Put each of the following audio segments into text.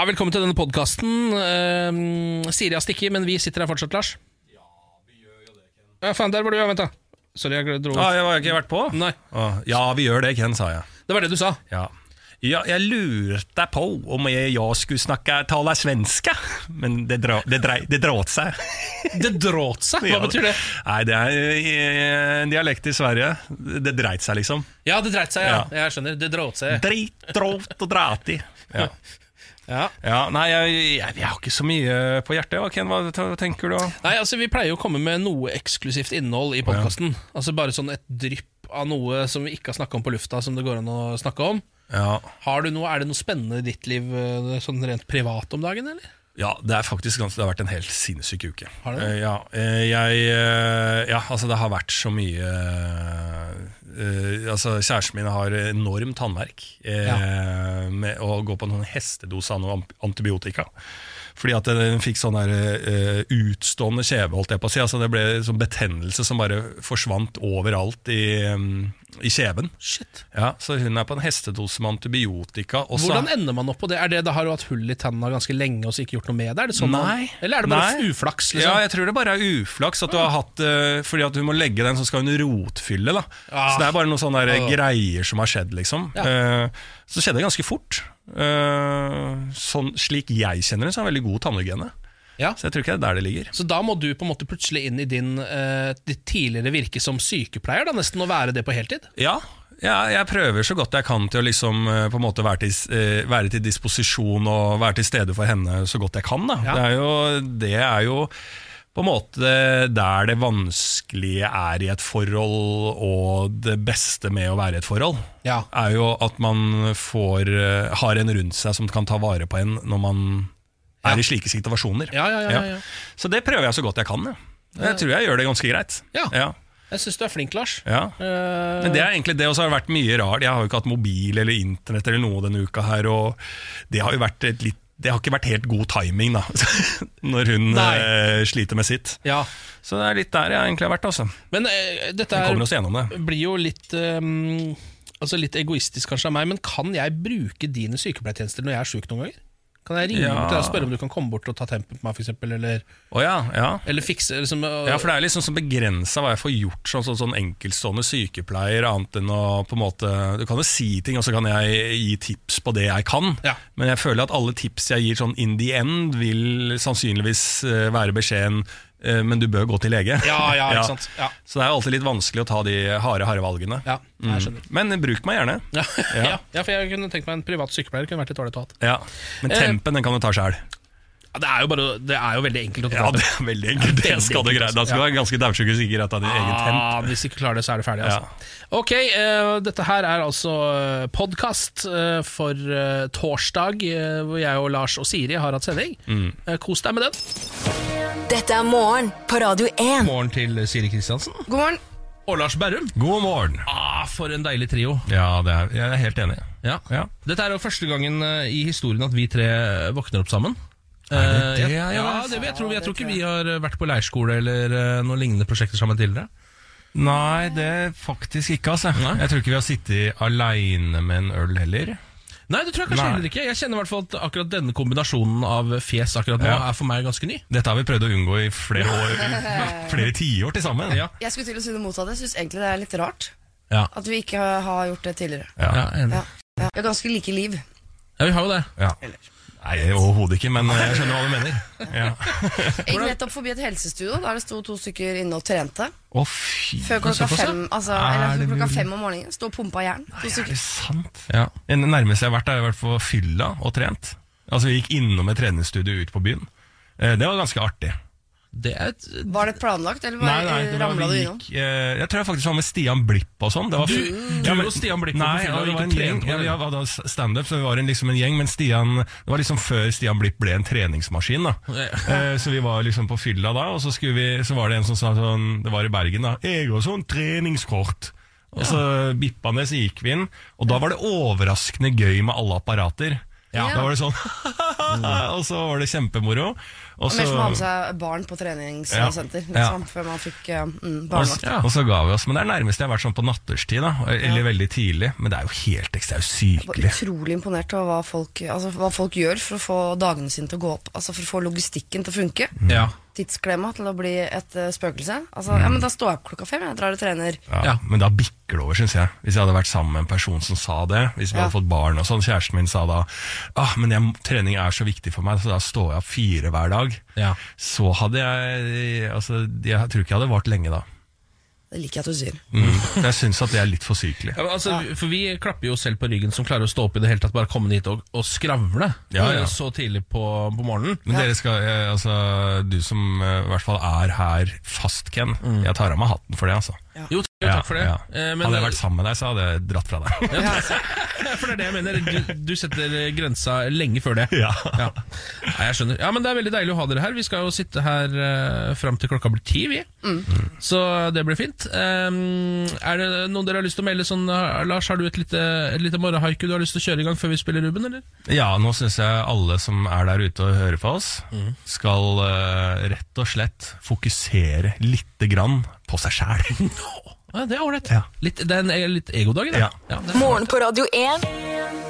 Ja, velkommen til denne podkasten. Siri har stikket, men vi sitter her fortsatt, Lars. Ja, vi gjør jo det, Ken. Ja, faen, der var du, ja. Vent, da. Sorry, jeg dro Ah, jeg har ikke vært på? Nei, Ah, ja, vi gjør det, Ken, sa jeg. det var det du sa. Ja. Ja, jeg lurte på om jeg, jeg skulle snakke tale svenske, men det, dra, det, drei, det dråt seg. Det dråt seg? Hva betyr det? Nei, det er eh, en dialekt i Sverige. Det dreit seg, liksom. Ja, det dreit seg, ja. Ja. Jeg skjønner. Det dråt seg. Drit, dråt og drati. Ja. Ja. ja, nei, jeg, jeg, jeg har ikke så mye på hjertet. Ken, hva tenker du? Nei, altså Vi pleier jo å komme med noe eksklusivt innhold i podkasten. Altså Bare sånn et drypp av noe som vi ikke har snakka om på lufta, som det går an å snakke om. Ja. Har du noe, Er det noe spennende i ditt liv eh, sånn rent privat om dagen, eller? Ja, det er faktisk ganske, det har vært en helt sinnssyk uke. Har det? Eh, ja, eh, jeg Ja, altså det har vært så mye eh, Altså Kjæresten min har enormt håndverk ja. med å gå på noen hestedose av antibiotika. Fordi at den fikk sånn der, uh, utstående kjeve, holdt jeg på å si. Altså det ble sånn betennelse som bare forsvant overalt i, um, i kjeven. Shit Ja, så hun er på en hestedose med antibiotika. Også. Hvordan ender man opp på det? Er det det har du hatt hull i tenna ganske lenge og så ikke gjort noe med det? Er det sånn man- Nei. Eller er det bare Nei. uflaks? liksom? Ja, jeg tror det bare er uflaks at du har hatt uh, Fordi at hun må legge den, så skal hun rotfylle. da Ah. Så det er bare noen sånne der Ah. greier som har skjedd, liksom. Ja. Uh, så det ganske fort. Eh, sånn, slik jeg kjenner det, så er veldig god tannhygiene. Ja. Så jeg tror ikke det er der det ligger. Så da må du på en måte plutselig inn i din eh, ditt tidligere virke som sykepleier, da nesten å være det på heltid? Ja, ja, jeg prøver så godt jeg kan til å liksom eh, være til, være til disposisjon og være til stede for henne så godt jeg kan. Ja. Det, er jo, det er jo på en måte der det vanskelige er i et forhold, og det beste med å være i et forhold, Ja. er jo at man får, eh, har en rundt seg som kan ta vare på en når man Ja. er i slike situasjoner. Ja, ja, ja, ja, ja. Så det prøver jeg så godt jeg kan. Ja. Jeg tror jeg gjør det ganske greit. Ja. Ja. Jeg syns du er flink, Lars. Ja. Eh, Men det er egentlig det, og så har det vært mye rart. Jeg har jo ikke hatt mobil eller internett eller noe denne uka her, og det har jo vært et litt det har ikke vært helt god timing da når hun Nei. eh, sliter med sitt. ja. Så det er litt der jeg egentlig har vært. altså Men uh, dette er, oss det. blir jo litt um, Altså litt egoistisk kanskje av meg, men kan jeg bruke dine sykepleiertjenester når jeg er sjuk noen ganger? Kan jeg ringe Ja. til deg og spørre om du kan komme bort og ta tempen på meg, for eksempel, eller, oh, ja, ja. eller fikse liksom, øh, ja, for det er liksom så begrensa hva jeg får gjort som sånn, sånn enkeltstående sykepleier, annet enn å på en måte Du kan jo si ting, og så kan jeg gi tips på det jeg kan, Ja. men jeg føler at alle tips jeg gir sånn in the end, vil sannsynligvis eh, være beskjeden men du bør gå til lege. Ja, ja, ikke sant. Ja, Så det er jo alltid litt vanskelig å ta de harde, harde valgene. ja jeg skjønner. Men bruk meg gjerne. Ja. Ja. For jeg kunne tenkt meg en privat sykepleier kunne vært litt dårlig å ha. Ja. Men Eh, tempen den kan du ta sjæl. Ja, det, er jo bare, det er jo veldig enkelt å ta Ja, det er veldig enkelt. Det veldig skal du enkelt, greie. Da skal du Ja. være ganske daudsjuk hvis ikke rett av din egen tent Ah, hvis du ikke klarer det, så er det ferdig. Altså. Ok, uh, dette her er altså podkast for uh, torsdag, eh, hvor jeg og Lars og Siri har hatt sending. Mm. Eh, kos deg med den. Dette er morgen på Radio 1. Morgen til Siri Kristiansen. God morgen. Og Lars Berrum. God morgen. Ah, for en deilig trio. Ja, det er, jeg er helt enig. Ja. Ja. Dette er jo første gangen eh, i historien at vi tre våkner opp sammen. Er det Eh, det, ja, ja? ja, det jeg tror, Jeg tror ikke vi har vært på leirskole eller eh, noen lignende prosjekter sammen tidligere. Nei, det er faktisk ikke, altså. Nei. Jeg tror ikke vi har sittet aleine med en øl heller. Nei, det tror jeg kanskje Nei. heller ikke. Jeg kjenner i hvert fall at akkurat denne kombinasjonen av fjes akkurat nå Ja. er for meg ganske ny. Dette har vi prøvd å unngå i flere år Flere tiår til sammen. Ja, Jeg skulle til å si det motsatte. Jeg syns egentlig det er litt rart ja. at vi ikke har gjort det tidligere. Ja. ja enig. Ja. Ja. Vi har ganske like liv. Ja, vi har jo det. Ja. Nei, overhodet ikke, men jeg skjønner hva du mener. Ja. Jeg gikk nettopp forbi et helsestudio der det sto to stykker inne og trente. Å, fy Før klokka fem, altså, Er eller før klokka fem om morgenen. Sto og pumpa jern. To Er det sant? Ja. Det nærmeste jeg har vært, er vært på fylla og trent. Altså Vi gikk innom et treningsstudio ut på byen. Eh, Det var ganske artig. Det er et Var det planlagt, eller Nei, nei, det ramla du innom? eh, jeg tror jeg faktisk var med Stian Blipp og sånn. Det var Du- ja, men, og Stian Blipp var på Nei, ja, det var en gjeng. Ja, vi hadde standup, så vi var en, liksom en gjeng. Men Stian Det var liksom før Stian Blipp ble en treningsmaskin. da Ja. Så vi var liksom på fylla da, og så, vi, så var det en som sa sånn Det var i Bergen, da. 'Jeg har sånn treningskort'. Og så bippa ned, så gikk vi inn. Og da var det overraskende gøy med alle apparater. Ja. Da var det sånn Og så var det kjempemoro. Og Mer som å ha med seg barn på treningssenter, Ja. liksom, før man fikk eh, mm, og, barnevakt. så- og så ga vi oss. Men det er nærmest jeg har vært sånn på natterstid, da. Eller veldig tidlig. Men det er jo helt Det er jo Jeg var sykelig. utrolig imponert over hva folk, altså, hva folk gjør for å få dagene sine til å gå opp. Altså For å få logistikken til å funke. Ja. Tidsklemma til å bli et uh, spøkelse. Altså, ja, men Da står jeg opp klokka fem. Jeg drar og trener. Ja, Ja. Men da bikker det over, syns jeg. Hvis jeg hadde vært sammen med en person som sa det. Hvis vi Ja. hadde fått barn og sånn. Kjæresten min sa da ah, men jeg, trening er så viktig for meg, så da står jeg opp fire hver dag. Ja. Så hadde jeg Altså, jeg tror ikke jeg hadde vart lenge da. Det liker jeg at du sier. Mm. Jeg syns at det er litt for sykelig. Ja, altså, ja. For vi klapper jo selv på ryggen som klarer å stå opp i det hele tatt, bare komme dit og, og skravle Ja, ja. så tidlig på, på morgenen. Men dere skal, eh, altså, du som eh, i hvert fall er her fast, Ken. Jeg tar av meg hatten for det, altså. Jo, takk for det. Ja, Eh, men- hadde jeg vært sammen med deg, så hadde jeg dratt fra deg. Ja. For det er det jeg mener. Du, du setter grensa lenge før det. Ja. Ja. Nei, jeg skjønner. Ja, men Det er veldig deilig å ha dere her. Vi skal jo sitte her uh, fram til klokka blir ti, vi. Så det blir fint. Um, er det noen dere har lyst til å melde sånn Lars, har du et lite, et lite morgenhaiku du har lyst til å kjøre i gang før vi spiller Ruben, eller? Ja, nå syns jeg alle som er der ute og hører på oss, skal uh, rett og slett fokusere lite grann på seg sjæl. Ja, det er ålreit. Ja. Litt- Det er en litt egodag, det. Ja. det er Morgen på Radio 1.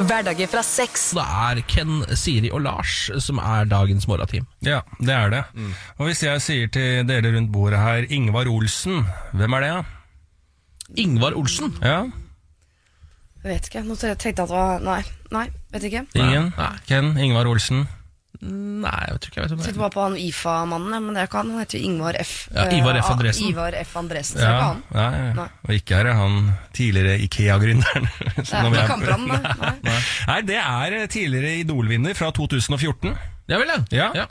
Hverdager fra seks. Det er Ken, Siri og Lars som er dagens morgenteam. Ja, det er det. Og hvis jeg sier til dere rundt bordet her Ingvar Olsen, hvem er det, da? Ingvar Olsen. Ja? Jeg vet ikke. Nå tenkte jeg at det var Nei. Nei, vet ikke. Ingen? Nei. Ken? Ingvar Olsen? Nei, jeg tror ikke jeg vet om det Sitter bare på han IFA-mannen, men det er ikke han. Han heter jo Ingvar F. Ja, Ivar F. Eh, Andresen. Ivar F. Andresen, så er ikke han. nei, Nei. og ikke er det han tidligere Ikea-gründeren. Er ikke er- nei. nei. Nei, det er eh, tidligere Idol-vinner fra 2014. Ja vel, ja. Ja.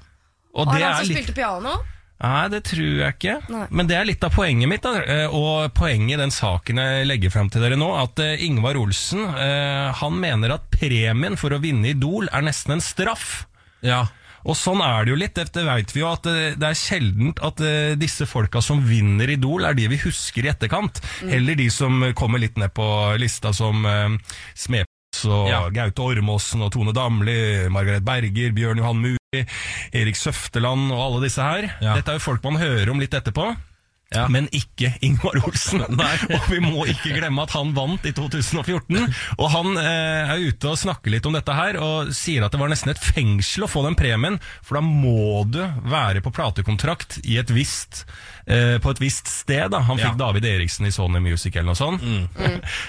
Og det er han er som litt spilte piano? Nei, det tror jeg ikke. Nei. Men det er litt av poenget mitt. Da. eh, Og poenget i den saken jeg legger fram til dere nå, at eh, Ingvar Olsen eh, han mener at premien for å vinne Idol er nesten en straff. Ja. Og sånn er det jo litt. Det vet vi jo at eh, det er sjeldent at eh, disse folka som vinner Idol, er de vi husker i etterkant. Heller de som kommer litt ned på lista som uh, Smepos og Ja. Gaute Ormåsen og Tone Damli, Margaret Berger, Bjørn Johan Muri, Erik Søfteland og alle disse her. Ja. Dette er jo folk man hører om litt etterpå. Ja. Men ikke Ingvar Olsen. og vi må ikke glemme at han vant i 2014. Og han eh, er ute og snakker litt om dette her, og sier at det var nesten et fengsel å få den premien, for da må du være på platekontrakt i et visst, eh, på et visst sted. Da. Han fikk Ja. David Eriksen i Sony Music eller noe sånt.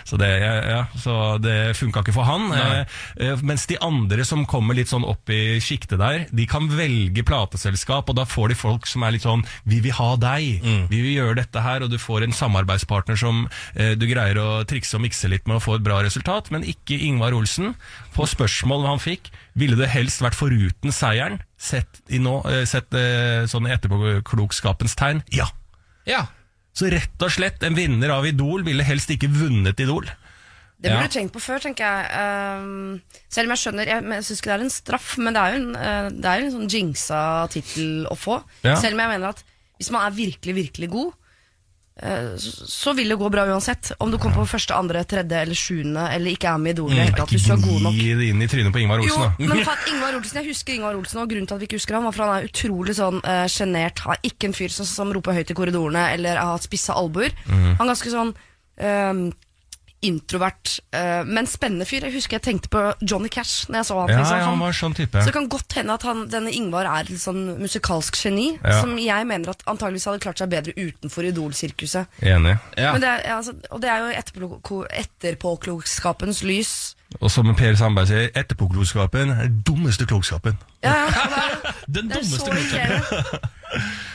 så det, ja, så det funka ikke for han. Eh, eh, mens de andre som kommer litt sånn opp i sjiktet der, de kan velge plateselskap, og da får de folk som er litt sånn Vi vil ha deg. Vi vil gjøre dette her, og du får en samarbeidspartner som eh, du greier å trikse og mikse litt med og få et bra resultat, men ikke Ingvar Olsen. På spørsmål han fikk, ville det helst vært foruten seieren? Sett i nå, eh, sett eh, sånn i etterpåklokskapens tegn? Ja. ja. Så rett og slett, en vinner av Idol ville helst ikke vunnet Idol. Det burde Ja. du tenkt på før, tenker jeg. Um, selv om jeg skjønner Jeg, men jeg syns ikke det er en straff, men det er jo en, uh, det er jo en sånn jinxa tittel å få. Ja. Selv om jeg mener at hvis man er virkelig, virkelig god, eh, så, vil det gå bra uansett. Om du kommer på første, andre, tredje eller sjuende, eller ikke er med i Idol. i det hele tatt, Hvis du er god nok. Gi det inn i trynet på Ingvar Olsen, da. Jo, men faen, Ingvar Olsen, jeg husker Ingvar Olsen, og grunnen til at vi ikke husker ham, var for han er utrolig sånn uh, sjenert. Han er ikke en fyr som, som roper høyt i korridorene eller har hatt spisse albuer. Mm. Han er ganske sånn eh, introvert, eh, men spennende fyr. Jeg husker jeg tenkte på Johnny Cash når jeg så han. Ja, liksom. ja, han var sånn type. så det kan godt hende at han, denne Ingvar er et sånn musikalsk geni, Ja. som jeg mener at antageligvis hadde klart seg bedre utenfor Idol-sirkuset. Enig. ja. Men det er, altså, og det er jo etterpå, etterpåklokskapens lys. Og som Per Sandberg sier, etterpåklokskapen er den dummeste klokskapen. Ja, ja, det er, Den det er dummeste så godkjenningen. irriterende.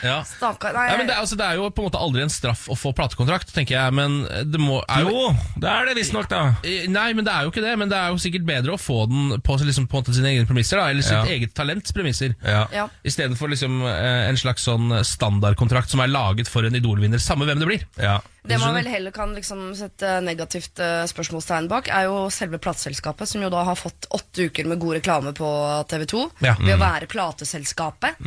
Ja. Stakkar. Nei, Ja, men det, er- altså, det er jo på en måte aldri en straff å få platekontrakt, tenker jeg. Men det må, er jo, Jo, det er det visstnok, da. Nei, men det er jo ikke det. Men det er jo sikkert bedre å få den på, liksom, på en måte sine egne premisser, da, eller sitt Ja. eget talents premisser. Ja. ja. Istedenfor liksom, eh, en slags sånn standardkontrakt som er laget for en Idol-vinner, samme hvem det blir. Ja. Det man vel heller kan liksom sette negativt eh, spørsmålstegn bak, er jo selve plateselskapet, som jo da har fått åtte uker med god reklame på TV 2 Ja. Ved å være plateselskapet.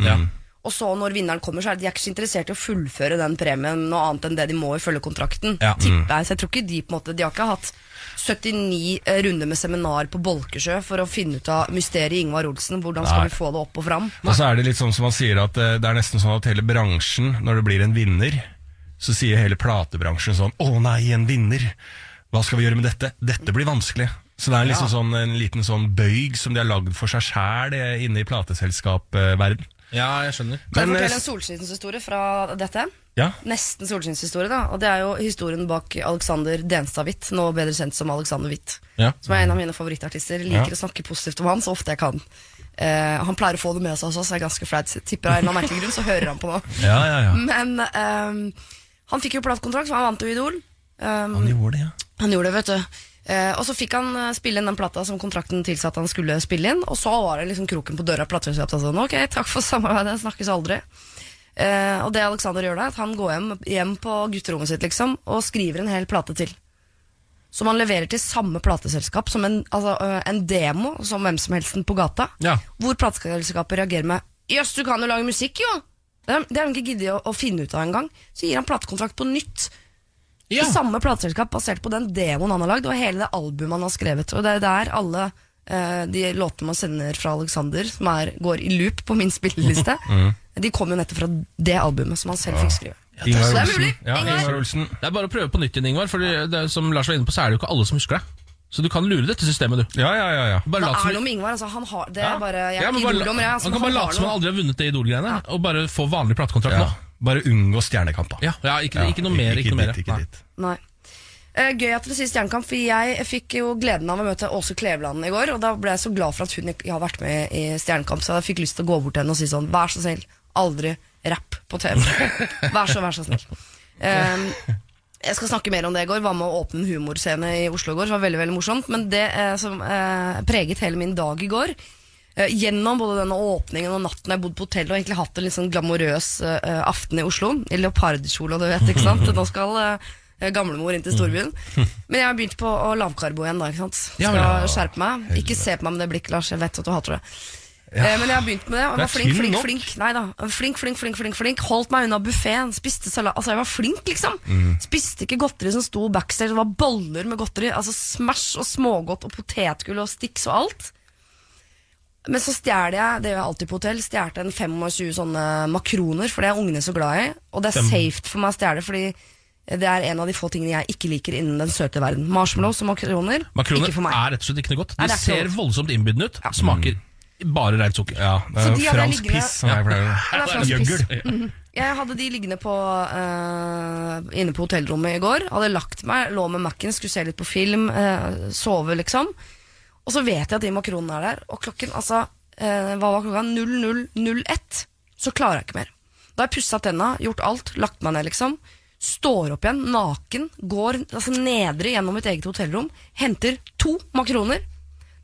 Og så når vinneren kommer, så er de ikke så interessert i å fullføre den premien noe annet enn det de må ifølge kontrakten. Ja. Tipper jeg. Så jeg tror ikke de på en måte De har ikke hatt 79 eh, runder med seminar på Bolkesjø for å finne ut av mysteriet Ingvar Olsen. Hvordan skal Nei. vi få det opp og fram? Og så er det litt sånn som man sier at eh, det er nesten sånn at hele bransjen, når det blir en vinner, så sier hele platebransjen sånn Å nei, en vinner! Hva skal vi gjøre med dette? Dette blir vanskelig. Så det er liksom sånn, en liten sånn bøyg som de har lagd for seg sjæl inne i plateselskapverden. ja, jeg skjønner. Kan jeg fortelle eh, en solskinnshistorie fra dette? Ja, Nesten solskinnshistorie, da. Og det er jo historien bak Alexander Denstad-Hvitt, nå bedre kjent som Alexander Hvitt. Ja. Som er en av mine favorittartister. Liker Ja. å snakke positivt om han så ofte jeg kan. Uh, han pleier å få det med seg også, så jeg er ganske flaut. Tipper av en eller annen merkelig grunn, så hører han på nå. ja, ja. ja. Men um, han fikk jo platekontrakt, for han vant jo Idol. Um, Han gjorde det, ja. han gjorde det, vet du. Eh, og så fikk han eh, spille inn den plata som kontrakten tilsatte at han skulle spille inn. Og så var det liksom kroken på døra av plateselskapet. Sånn, ok, takk for samarbeidet, snakkes aldri. Eh, og det Alexander gjør da, at han går hjem, hjem på gutterommet sitt liksom, og skriver en hel plate til. Som han leverer til samme plateselskap som en, altså, øh, en demo, som hvem som helst på gata. Ja. Hvor plateselskapet reagerer med 'jøss, du kan jo lage musikk, jo'. Det har de ikke giddet å, å finne ut av engang. Så gir han platekontrakt på nytt. Ja. I samme plateselskap basert på den demoen han har lagd, og hele det albumet han har skrevet. Og det er der alle eh, de låtene man sender fra Alexander, som er, går i loop på min spilleliste, de kommer jo nettopp fra det albumet som han selv fikk skrive. Ingvar det er mulig. Ja, Ingvar. Olsen. Det er bare å prøve på nytt igjen, Ingvar. For det, det, som Lars var inne på, så er det jo ikke alle som husker det. Så du kan lure dette systemet, du. Ja, ja, ja. ja. Bare Det er noe med Ingvar. Altså, han har, det Ja. er bare, jeg er Ja, ikke idoldommer, jeg. Altså, Han kan bare late som han aldri har vunnet det Idol-greiene, og bare få vanlig platekontrakt ja. nå. Bare unngå stjernekamp, da. Ja, ja ikke, ikke noe mer. Ikke, noe mer. dit, ikke Nei. dit. Nei. Eh, gøy at dere sier Stjernekamp, for jeg fikk jo gleden av å møte Åse Kleveland i går. Og da ble jeg så glad for at hun ikke har vært med i Stjernekamp, så jeg fikk lyst til å gå bort til henne og si sånn Vær så snill, aldri rapp på TV. Vær så, vær så snill. Um, jeg skal snakke mer om det i går. Var med å åpne en humorscene i Oslo i går. Det var veldig veldig morsomt. Men det eh, som eh, preget hele min dag i går Gjennom både denne åpningen og natten jeg bodde på hotell og egentlig hatt en litt sånn glamorøs uh, aften i Oslo. I leopardkjole, og du vet, ikke sant. Nå skal uh, gamlemor inn til storbyen. Men jeg har begynt på å lavkarbo igjen, da. ikke sant? Skal skjerpe meg. Ikke se på meg med det blikket, Lars. Jeg vet at du hater det. Ja. Men jeg har begynt med det. og Jeg var flink, flink, flink. Nei da. Flink, flink, flink, flink, flink. Holdt meg unna buffeen. Spiste salat. Altså, jeg var flink, liksom. Spiste ikke godteri som sto backstage. Det var boller med godteri. Altså Smash og smågodt og potetgull og Stix og alt. Men så stjal jeg, det gjør jeg alltid på hotell, stjal en 25 sånne makroner, for det er ungene så glad i. Og det er safe for meg å stjele, fordi det er en av de få tingene jeg ikke liker innen den søte verden. Marshmallows og makroner, Makroner ikke for meg. er rett og slett ikke noe godt. Nei, De det er ikke ser voldsomt innbydende ut. Smaker bare rent sukker. Ja, det Så er de hadde fransk liggende- piss, som jeg pleier å Ja, det er fransk Gjøgl. piss. Jeg hadde de liggende på, eh, inne på hotellrommet i går. Hadde lagt meg, lå med Mac-en, skulle se litt på film, eh, sove liksom. Og så vet jeg at de makronene er der, og klokken altså, eh, hva var klokka? 00.01. Så klarer jeg ikke mer. Da har jeg pussa tenna, gjort alt, lagt meg ned liksom. Står opp igjen, naken, går altså nedre gjennom mitt eget hotellrom, henter to makroner.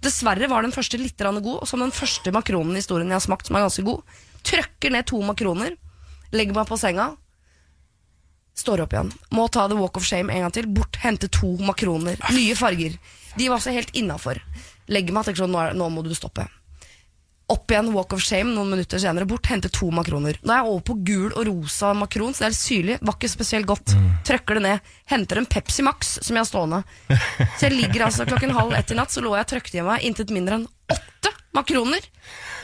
Dessverre var den første litt god, og som den første makronen i historien jeg har smakt, som er ganske god. Trøkker ned to makroner, legger meg på senga, står opp igjen. Må ta the walk of shame en gang til. Bort, hente to makroner. Nye farger. De var også helt innafor. Legger meg og tenker sånn, nå, er, nå må du stoppe. Opp igjen, walk of shame noen minutter senere. Bort, hente to makroner. Nå er jeg over på gul og rosa makron, så det er litt syrlig. Var ikke spesielt godt. Trøkker det ned. Henter en Pepsi Max som jeg har stående. Så jeg ligger altså klokken halv ett i natt, så lå jeg og trøkte i meg intet mindre enn åtte makroner.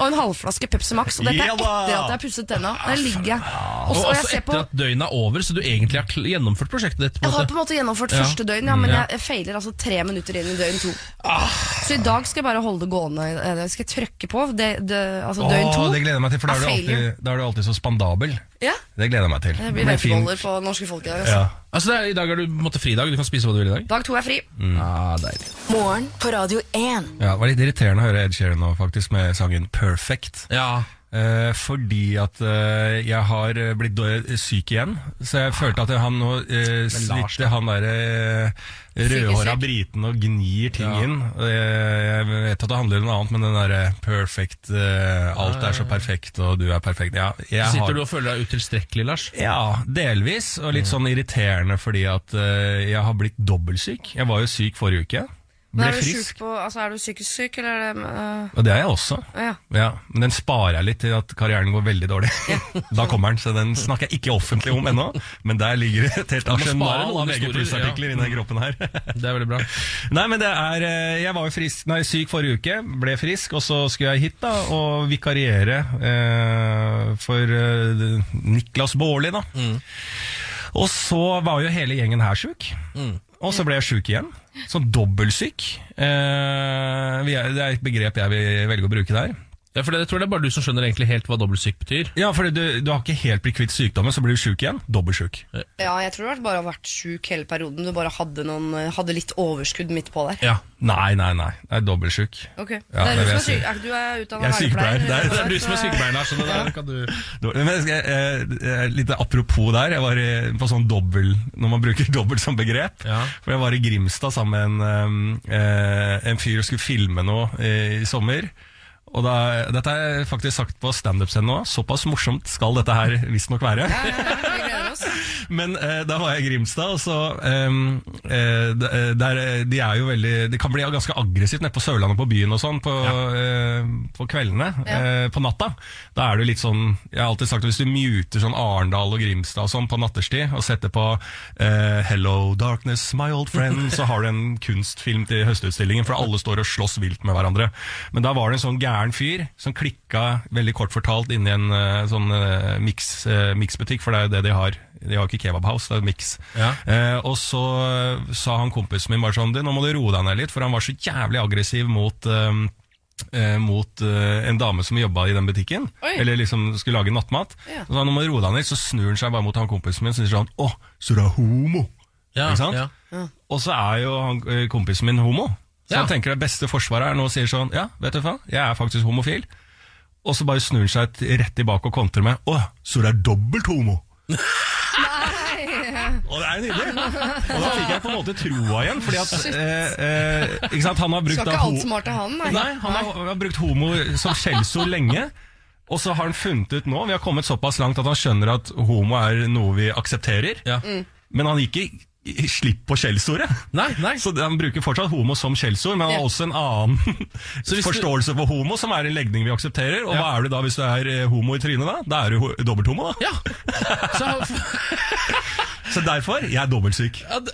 Og en halvflaske Pepsi Max. Og dette er etter at jeg har pusset tenna. Der ligger jeg Og Også, og jeg også ser på etter at døgnet er over, så du egentlig har kl- gjennomført prosjektet ditt. på Jeg har måte. på en måte gjennomført Ja. første døgn, ja, men Ja. jeg feiler altså tre minutter inn i døgn to. Ah. Så i dag skal jeg bare holde det gående. Jeg skal trykke på. Det, det, altså døgn Åh, to det gleder jeg meg til, for da er, er du failure. alltid, da er du alltid så spandabel. Ja, Det gleder jeg meg til. det blir blir fint. hveteboller på norske folk i dag. Altså. Ja. Altså, det er, I dag er du på en måte fridag, du kan spise hva du vil i dag. Dag to er fri. Ah, deilig. Morgen på Radio 1. Ja, det var litt irriterende å høre Ed Sheeran nå, faktisk, med sangen 'Perfect'. Ja, Eh, fordi at eh, jeg har eh, blitt syk igjen. Så jeg følte at han nå eh, sitter han derre uh, rødhåra briten og gnir ting Ja. inn. Og jeg, jeg vet at det handler om noe annet, men den derre perfect eh, Alt er så perfekt, og du er perfekt. Ja, jeg Sitter har, du og føler deg utilstrekkelig, Lars? ja, delvis. Og litt sånn irriterende fordi at eh, jeg har blitt dobbeltsyk. Jeg var jo syk forrige uke. Men Ble er du, frisk. syk på, altså, er du psykisk syk, eller er det uh... Det er jeg også. ja. Ja, Men den sparer jeg litt til at karrieren går veldig dårlig. da kommer den, så den snakker jeg ikke offentlig om ennå. Men der ligger det et helt arsenal av VG pluss-artikler ja. i den kroppen her. Det er veldig bra. Nei, men det er eh, Jeg var jo frisk, nei, syk forrige uke, ble frisk, og så skulle jeg hit da og vikariere eh, for eh, Niklas Baarli, da. Og så var jo hele gjengen her sjuk. Og så ble jeg sjuk igjen. Sånn dobbeltsyk. Eh, det er et begrep jeg vil velge å bruke der. Ja, for det, jeg tror det er bare du som skjønner egentlig helt hva dobbeltsyk betyr. Ja, for du, du har ikke helt blitt kvitt sykdommen, så blir du sjuk igjen. Dobbeltsjuk. ja, jeg tror du bare har vært sjuk hele perioden. Du bare hadde, noen, hadde litt overskudd midt på der. Ja, Nei, nei, nei. Jeg er dobbeltsjuk. Ok, Ja, det er det du vil som er syk. Er- Du er er sykepleier. Det er- Det er du som er sykepleier, Lars. Så det der kan du... Men jeg skal, eh, eh, litt apropos der. Jeg var eh, på sånn dobbel Når man bruker dobbelt som begrep. Ja. For jeg var i Grimstad sammen med en, eh, en fyr og skulle filme noe eh, i sommer. Og da, dette er faktisk sagt på standup-scenen nå. Såpass morsomt skal dette her visstnok være. Ja, ja, ja. Men eh, da var jeg i Grimstad, og så ehm, eh, der, De er jo veldig Det kan bli ganske aggressivt nede på Sørlandet på byen og sånn på, eh, på kveldene. eh, på natta. Da er det jo litt sånn Jeg har alltid sagt at hvis du muter sånn Arendal og Grimstad og sånn på natterstid, og setter på eh, 'Hello Darkness, my old friend', så har du en kunstfilm til høstutstillingen, for alle står og slåss vilt med hverandre. Men da var det en sånn gæren fyr som klikka, veldig kort fortalt, inn i en eh, sånn uh, miksbutikk, for det er jo det de har. De har jo ikke kebabhouse, det er miks. Ja. Eh, og så eh, sa han kompisen min bare sånn, nå må du roe deg ned litt, for han var så jævlig aggressiv mot um, eh, mot eh, en dame som jobba i den butikken, Oi. eller liksom skulle lage nattmat. Ja. Så sa han, nå må du roe deg ned, så snur han seg bare mot han kompisen min og sier sånn, å, så du er homo. Ja, Ikke sant? ja. Og så er jo han, eh, kompisen min homo. Så Ja. han tenker det beste forsvaret er nå og sier sånn Ja, vet du faen, jeg er faktisk homofil. Og så bare snur han seg rett tilbake og kontrer med Å, så du er dobbelt homo? Og det er nydelig! Og da fikk jeg på en måte troa igjen, fordi at eh, eh, Ikke sant, han har brukt Skal ikke alt smart til han, nei. Nei, han har, har brukt homo som skjellsord lenge. Og så har han funnet ut nå, vi har kommet såpass langt at han skjønner at homo er noe vi aksepterer. Ja. Men han gikk ikke i slipp på skjellsordet. Nei, nei. Så han bruker fortsatt homo som skjellsord, men han har også en annen Så hvis du- forståelse for homo, som er en legning vi aksepterer. Og Ja. hva er du da hvis du er eh, homo i trynet? da? Da er du ho- dobbelthomo, da. Ja. Så, Så derfor jeg er dobbeltsyk. ja, det,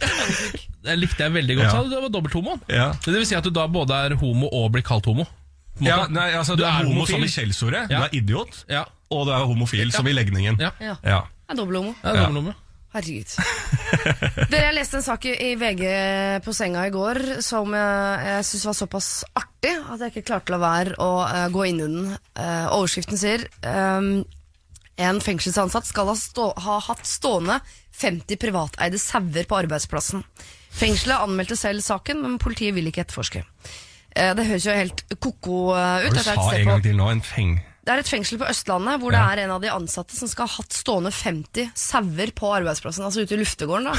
det likte jeg veldig godt. Ja. Så du var dobbelt-homo. Ja. Det vil si at du da både er homo og blir kalt homo? Ja, nei, altså, du, er, homo som i skjellsordet, Ja. du er idiot, Ja. og du er homofil som i legningen. Ja. Ja. Ja. Det er dobbelthomo. Ja, er. Herregud. Dere, Jeg leste en sak i VG på senga i går som jeg, jeg syntes var såpass artig at jeg ikke klarte å la være å uh, gå inn i den. Uh, overskriften sier um, en fengselsansatt skal ha, stå, ha hatt stående 50 privateide sauer på arbeidsplassen. Fengselet anmeldte selv saken, men politiet vil ikke etterforske. Uh, det høres jo helt ko-ko ut. Hva du sa en gang til nå, en feng... det er et fengsel på Østlandet hvor det er en av de ansatte som skal ha hatt stående 50 sauer på arbeidsplassen, altså ute i luftegården. da.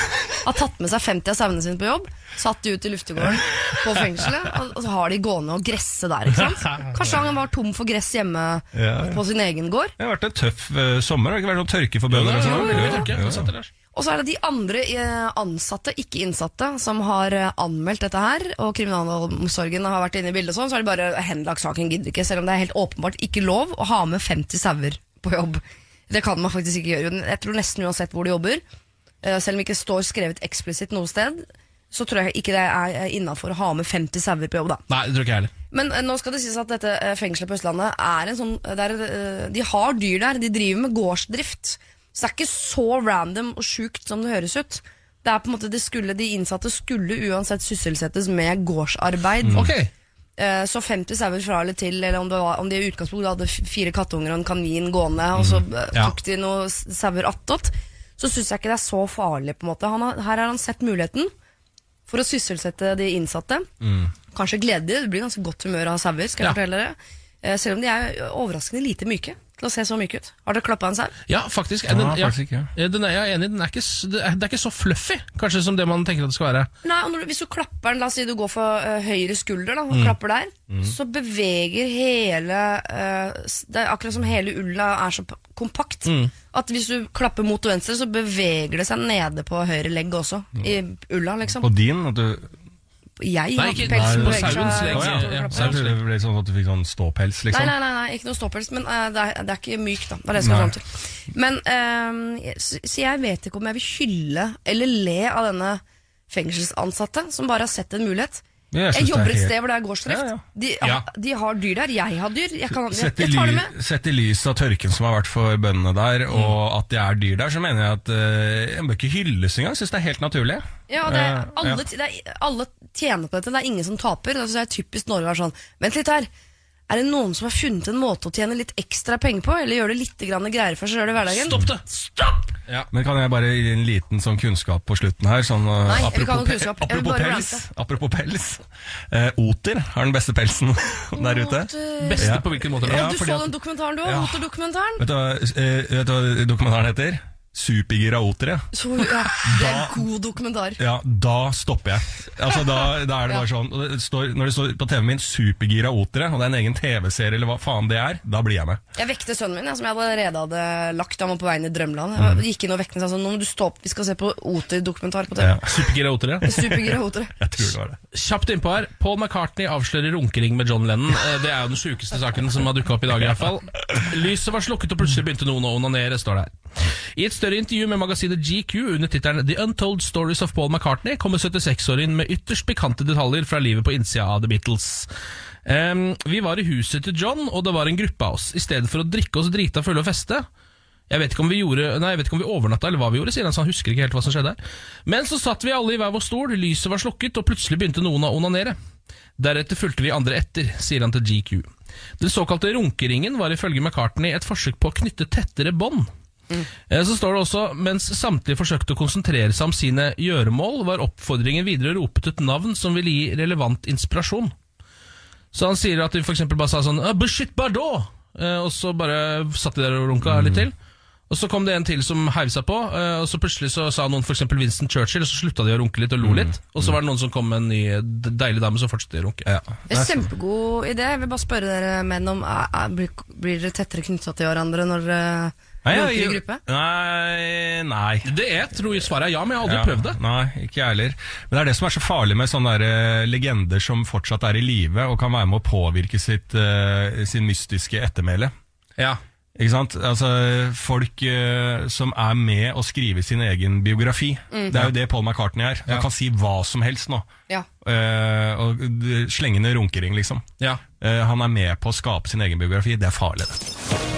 Har tatt med seg 50 av sauene sine på jobb, satt de ut i luftegården på fengselet, og, og så har de gående og gresse der. ikke sant? Kanskje han var tom for gress hjemme Ja, ja. på sin egen gård. Det har vært en tøff uh, sommer, har det ikke vært noen tørke for bønder? og sånn? Og så er det de andre eh, ansatte, ikke innsatte, som har eh, anmeldt dette her. Og kriminalomsorgen har vært inne i bildet, sånn, så har de bare henlagt saken. Gidder ikke, selv om det er helt åpenbart ikke lov å ha med 50 sauer på jobb. Det kan man faktisk ikke gjøre. Jeg tror nesten uansett hvor de jobber, eh, selv om det ikke står skrevet eksplisitt noe sted, så tror jeg ikke det er innafor å ha med 50 sauer på jobb, da. Nei, det tror ikke jeg heller. Men nå skal det sies at dette fengselet på Østlandet er en sånn er, De har dyr der, de driver med gårdsdrift. Så det er ikke så random og sjukt som det høres ut. Det er på en måte det skulle, De innsatte skulle uansett sysselsettes med gårdsarbeid. Mm. Okay. Så 50 sauer fra eller til, eller om, det var, om de i utgangspunktet hadde fire kattunger og en kanin gående, og så eh, Ja. tok de noen sauer attåt, så syns jeg ikke det er så farlig. på en måte Han har, Her har han sett muligheten for å sysselsette de innsatte. Kanskje glede de, det blir ganske godt humør av sauer, skal jeg Ja. fortelle dere. Eh, Selv om de er overraskende lite myke til å se så myk ut. Har dere klappa en sau? Ja, faktisk. Ja, Den, ja, faktisk ja. Eh, den er jeg enig. Den er ikke, det er er ikke så fluffy, kanskje, som det man tenker at det skal være. Nei, og når, du- Hvis du klapper den, la oss si du går for uh, høyre skulder da, og klapper der, så beveger hele uh, Det er akkurat som hele ulla er så kompakt. kompakt. At hvis du klapper mot venstre, så beveger det seg nede på høyre legg også. I ulla, liksom. Og din at du Jeg har ikke- pelsen på beveger sauens seg. legg, Å, ja. til å ja. klappe. Jeg trodde det ble sånn at du fikk sånn ståpels, liksom. nei, nei, nei, ikke noe ståpels, men uh, det, er, det er ikke mykt, da. Det er det jeg skal fram til. Men, eh, så, så jeg vet ikke om jeg vil hylle eller le av denne fengselsansatte som bare har sett en mulighet. Jeg Jeg, er jobber et sted hvor det er gårdsdrift. Ja, ja. De, Ja. de har dyr der, jeg har dyr. Jeg, kan, jeg, jeg tar det med. sett i lys av tørken som har vært for bøndene der, og at det er dyr der, så mener jeg at uh, jeg bør ikke hylles engang. Syns det er helt naturlig. Ja, det er, Eh, alle, det er, alle tjener på dette, det er ingen som taper. Det er typisk Norge å være sånn Vent litt her. Er det noen som har funnet en måte å tjene litt ekstra penger på? Eller gjør det litt greier greiere for seg sjøl i hverdagen? Stopp det! Stopp! Ja. Men kan jeg bare gi en liten sånn kunnskap på slutten her? Sånn, uh, Nei, apropos, pe- apropos pels. Apropos pels. Eh, oter har den beste pelsen der ute. Beste Ja. på hvilken måte? Ja, du så at- den dokumentaren du òg? Ja. Oter-dokumentaren? Vet du, hva, eh, vet du hva dokumentaren heter? Supergira otere. Så, ja, det er en god dokumentar. Ja, da stopper jeg. Altså, da, da er det bare sånn og det står, Når det står på TV-en min 'Supergira otere', og det er en egen TV-serie, eller hva faen det er, da blir jeg med. Jeg vekte sønnen min, jeg, som jeg allerede hadde lagt. Han var på vei inn i drømmeland. Mm. Jeg gikk inn og vekte ham og sa sånn, nå må du stå opp, vi skal se på Oter-dokumentar på TV. Ja, Supergira otere? Supergira Otere. jeg tror det var det. Kjapt innpå her. Paul McCartney avslører runkering med John Lennon. Eh, Det er jo den sjukeste saken som har dukka opp i dag, i hvert fall. Lyset var slukket, og plutselig begynte noen å onanere, står det her. I et større intervju med magasinet GQ under tittelen The Untold Stories of Paul McCartney kommer 76-åringen med ytterst pikante detaljer fra livet på innsida av The Beatles. Um, vi var i huset til John, og det var en gruppe av oss. I stedet for å drikke oss drita fulle og feste, jeg vet, ikke om vi gjorde, nei, jeg vet ikke om vi overnatta eller hva vi gjorde, sier han, så han husker ikke helt hva som skjedde. Men så satt vi alle i hver vår stol, lyset var slukket, og plutselig begynte noen å onanere. Deretter fulgte vi andre etter, sier han til GQ. Den såkalte runkeringen var ifølge McCartney et forsøk på å knytte tettere bånd. Eh, Så står det også, mens samtlige forsøkte å konsentrere seg om sine gjøremål, var oppfordringen videre ropet et navn som ville gi relevant inspirasjon. Så han sier at de for eksempel bare sa sånn «Ah, Bushit Bardot! Eh, og så bare satt de der og runka litt til. Og så kom det en til som heiv seg på, eh, og så plutselig så sa noen for eksempel Winston Churchill, og så slutta de å runke litt og lo litt. Og så var det noen som kom med en ny deilig dame som fortsatte å runke. Ja. Det er Kjempegod idé. Jeg vil bare spørre dere menn om blir, blir dere tettere knytta til hverandre når dere Nei, jeg- gruppe? Nei, nei. Det er, tror jeg svaret er ja, men jeg har aldri Ja, prøvd det. Nei, ikke jeg heller. Men det er det som er så farlig med sånne der, eh, legender som fortsatt er i live, og kan være med å påvirke sitt, uh, sin mystiske ettermæle. Ja. Ikke sant? Altså, folk uh, som er med å skrive sin egen biografi. Det er jo det Paul McCartney er. Han Ja. kan si hva som helst nå. Ja. Uh, og Slenge slengende runkering, liksom. ja. Uh, han er med på å skape sin egen biografi. Det er farlig, det.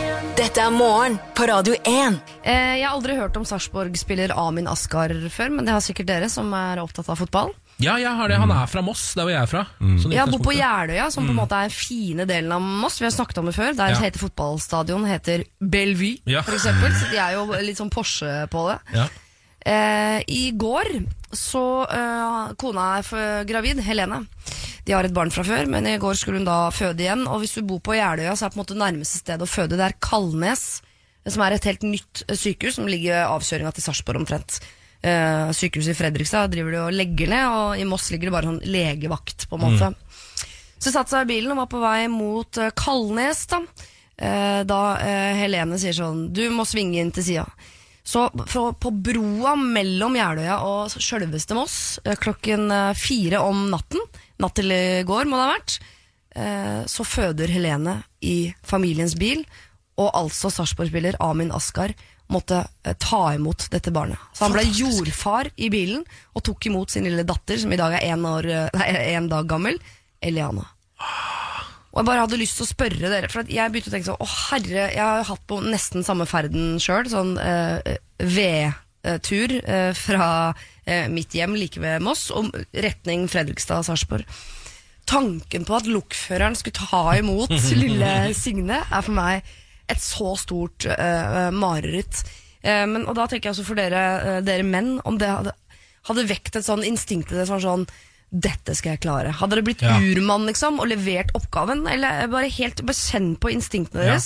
Dette er morgen på Radio 1. Eh, jeg har aldri hørt om Sarpsborg-spiller Amin Askar før, men det har sikkert dere som er opptatt av fotball. Ja, jeg har det. Han er fra Moss, der hvor jeg er fra. Mm. i Jeg bor på. Jeløya, som på en måte er den fine delen av Moss. Vi har snakket om det før. Der Ja. heter fotballstadion heter Bellevue, Ja. for eksempel. Så de er jo litt sånn Porsche på det. Ja. Eh, I går så eh, Kona er for gravid, Helene. De har et barn fra før, men i går skulle hun da føde igjen. Og hvis du bor på Jeløya, så er på en måte nærmeste sted å føde det er Kalnes, som er et helt nytt eh, sykehus som ligger avkjøringa til Sarpsborg omtrent. Eh, sykehuset i Fredrikstad driver de og legger ned, og i Moss ligger det bare sånn legevakt, på en måte. Så satte seg i bilen og var på vei mot eh, Kalnes, da. Eh, da eh, Helene sier sånn Du må svinge inn til sida. Så på, på broa mellom Jeløya og sjølveste Moss, eh, klokken eh, fire om natten, natt til i går må det ha vært, så føder Helene i familiens bil, og altså Sarpsborg-spiller Amin Askar måtte eh, ta imot dette barnet. Så han ble jordfar i bilen og tok imot sin lille datter, som i dag er én år, eh, nei, dag gammel, Eliana. Og jeg bare hadde lyst til å spørre dere, for at jeg begynte å tenke sånn Å herre, jeg har jo hatt på nesten samme ferden sjøl, sånn eh, vedtur eh, fra eh, mitt hjem like ved Moss, og retning Fredrikstad-Sarpsborg. Tanken på at lokføreren skulle ta imot lille Signe, er for meg et så stort uh, mareritt. Uh, men, og da tenker jeg også for dere, uh, dere menn, om det hadde, hadde vekt et sånn instinkt i det sånn, sånn dette skal jeg klare. Hadde dere blitt Ja. urmann liksom, og levert oppgaven, eller bare helt bare kjenn på instinktene Ja.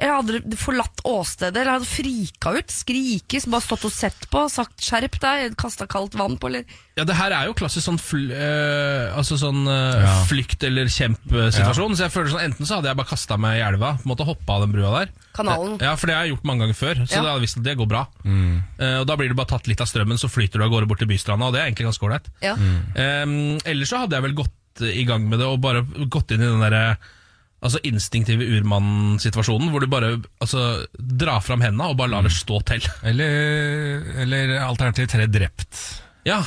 Eller hadde forlatt åstedet, eller hadde frika ut, skrikes, bare stått og sett på, sagt 'skjerp deg', kasta kaldt vann på, eller Ja, det her er jo klassisk sånn, fl øh, altså sånn øh, Ja. flykt- eller kjemp-situasjon. Så jeg føler sånn, Enten så hadde jeg bare kasta meg i elva, på en måte hoppa av den brua der. Kanalen. Ja, For det har jeg gjort mange ganger før, så Ja. det, hadde jeg visst at det går bra. Eh, og Da blir du bare tatt litt av strømmen, så flyter du av gårde bort til bystranda, og det er egentlig ganske ålreit. Ja. Um, ellers så hadde jeg vel gått i gang med det og bare gått inn i den derre Altså instinktive urmann-situasjonen, hvor du bare altså, drar fram hendene og bare lar det stå til. Eller, eller alternativ tre drept. Ja,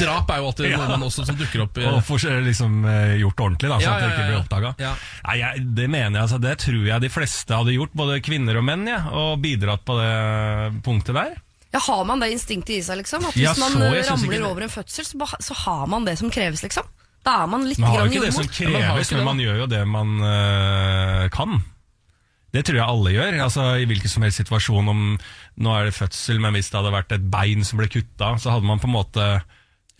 Drap er jo alltid noe man også som dukker opp. i- Og får liksom eh, gjort ordentlig, da, så Ja, at det ikke blir ja. oppdaga. Ja. Nei, jeg, det mener jeg, altså, det tror jeg de fleste hadde gjort, både kvinner og menn, ja, og bidratt på det punktet der. Ja, Har man det instinktet i seg, liksom? At hvis Ja, man så eh, ikke ramler over en fødsel, så, så har man det som kreves, liksom? Da er man litt Man har jo ikke det som jordmor. Ja, man kreves, ikke men det, man gjør jo det man øh, kan. Det tror jeg alle gjør. altså I hvilken som helst situasjon om Nå er det fødsel, men hvis det hadde vært et bein som ble kutta, så hadde man på en måte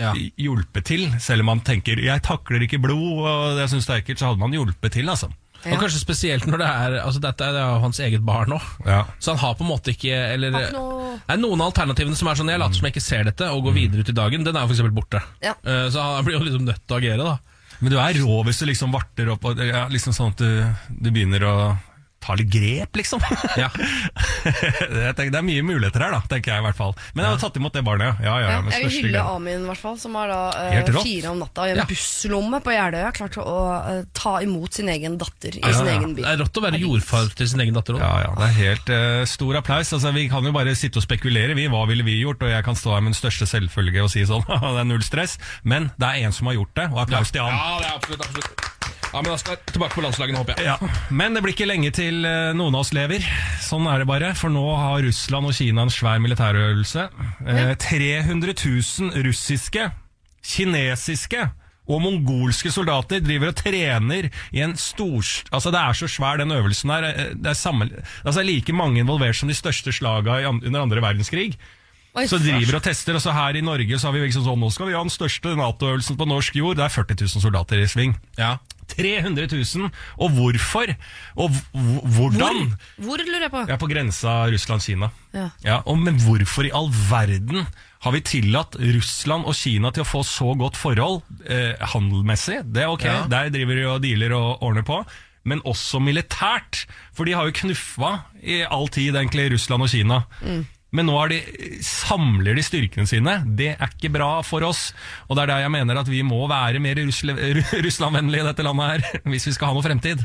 Ja. hjulpet til. Selv om man tenker 'jeg takler ikke blod', og jeg syns det er ekkelt, så hadde man hjulpet til, altså. Og kanskje spesielt når det er Altså dette er jo hans eget barn nå. Ja. Så han har på en måte ikke Eller Har ikke noe- er noen av alternativene som er sånn Jeg later som jeg ikke ser dette og går videre ut i dagen. Den er jo eksempel borte. Ja. Eh, Så han blir jo liksom nødt til å agere, da. Men du er rå hvis du liksom varter opp, og, ja, liksom sånn at du, du begynner å ta litt grep, liksom. Ja. jeg tenker, det er mye muligheter her, da, tenker jeg i hvert fall. Men jeg har tatt imot det barnet, ja. ja, ja, jeg vil hylle. Amin, i hvert fall, som har da uh, fire om natta i en Ja. busslomme på Jeløya klart å uh, ta imot sin egen datter i Ja, sin ja. egen by. Det er rått å være jordfar til sin egen datter òg. Ja, ja, det er helt uh, stor applaus. Altså, vi kan jo bare sitte og spekulere, vi. Hva ville vi gjort? Og jeg kan stå her med den største selvfølge og si sånn, det er null stress. Men det er en som har gjort det, og applaus til han. Ja, det er absolutt, absolutt. Ja, men da skal jeg tilbake på landslagene, håper jeg. Ja, Men det blir ikke lenge til eh, noen av oss lever. Sånn er det bare. For nå har Russland og Kina en svær militærøvelse. Eh, 300 000 russiske, kinesiske og mongolske soldater driver og trener i en stor... Altså Det er så svær, den øvelsen her. Eh, Det er, samme, altså, det er like mange involvert som de største slaga under andre verdenskrig. Oi, Så driver og tester, og så her i Norge så har vi liksom sånn Nå skal vi ha den største Nato-øvelsen på norsk jord. Det er 40 000 soldater i sving. Ja. 300 000. Og hvorfor? Og hvordan? Hvor lurer jeg på? Ja, på grensa Russland-Kina. Ja. Ja, og, men hvorfor i all verden har vi tillatt Russland og Kina til å få så godt forhold eh, handelmessig? Det er ok, Ja. der driver de og dealer og ordner på. Men også militært, for de har jo knuffa i all tid, egentlig, Russland og Kina. Men nå de, samler de styrkene sine. Det er ikke bra for oss. Og det er der jeg mener at vi må være mer russlandvennlige i dette landet her, hvis vi skal ha noe fremtid.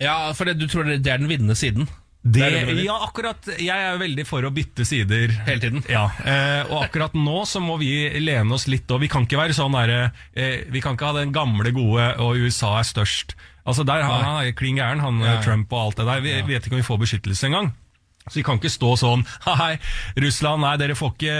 ja, for det, du tror det er den vinnende siden? Det, ja, akkurat. Jeg er jo veldig for å bytte sider. Hele tiden? Ja, eh, og akkurat nå så må vi lene oss litt, og vi kan ikke være sånn derre eh, Vi kan ikke ha den gamle gode, og USA er størst. Altså der Han, han er klin gæren, han Ja, ja. Trump og alt det der. Vi vet ikke om vi får beskyttelse engang. Så vi kan ikke stå sånn Hei, Russland, nei, dere får ikke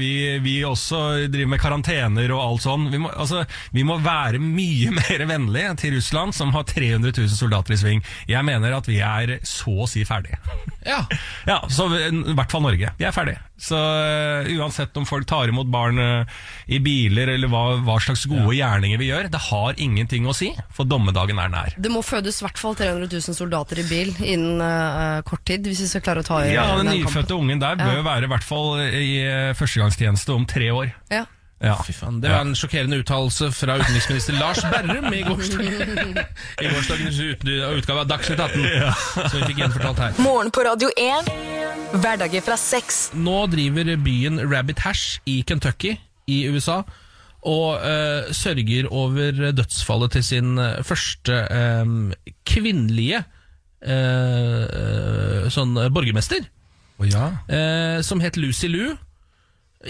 Vi, vi også driver med karantener og alt sånn. Vi må, altså, vi må være mye mer vennlige til Russland, som har 300 000 soldater i sving. Jeg mener at vi er så å si ferdige. Ja. Ja, så i hvert fall Norge. Vi er ferdige. Så uh, uansett om folk tar imot barn uh, i biler, eller hva, hva slags gode gjerninger vi gjør, det har ingenting å si, for dommedagen er nær. Det må fødes i hvert fall 300 000 soldater i bil innen uh, kort tid, hvis vi skal klare å ta i Ja, Den den nyfødte ungen der bør Ja. være i hvert fall i førstegangstjeneste om tre år. Ja. Ja. Fy faen, Det var en sjokkerende uttalelse fra utenriksminister Lars Berrum i gårsdagen. Gårsdagens utgave av Dagsnytt 18, som vi fikk gjenfortalt her. Morgen på Radio 1. Hverdager fra 6. Nå driver byen Rabbit Hash i Kentucky i USA og uh, sørger over dødsfallet til sin eh, første um, kvinnelige uh, sånn borgermester, Oh, ja. uh, som het Lucy Liu.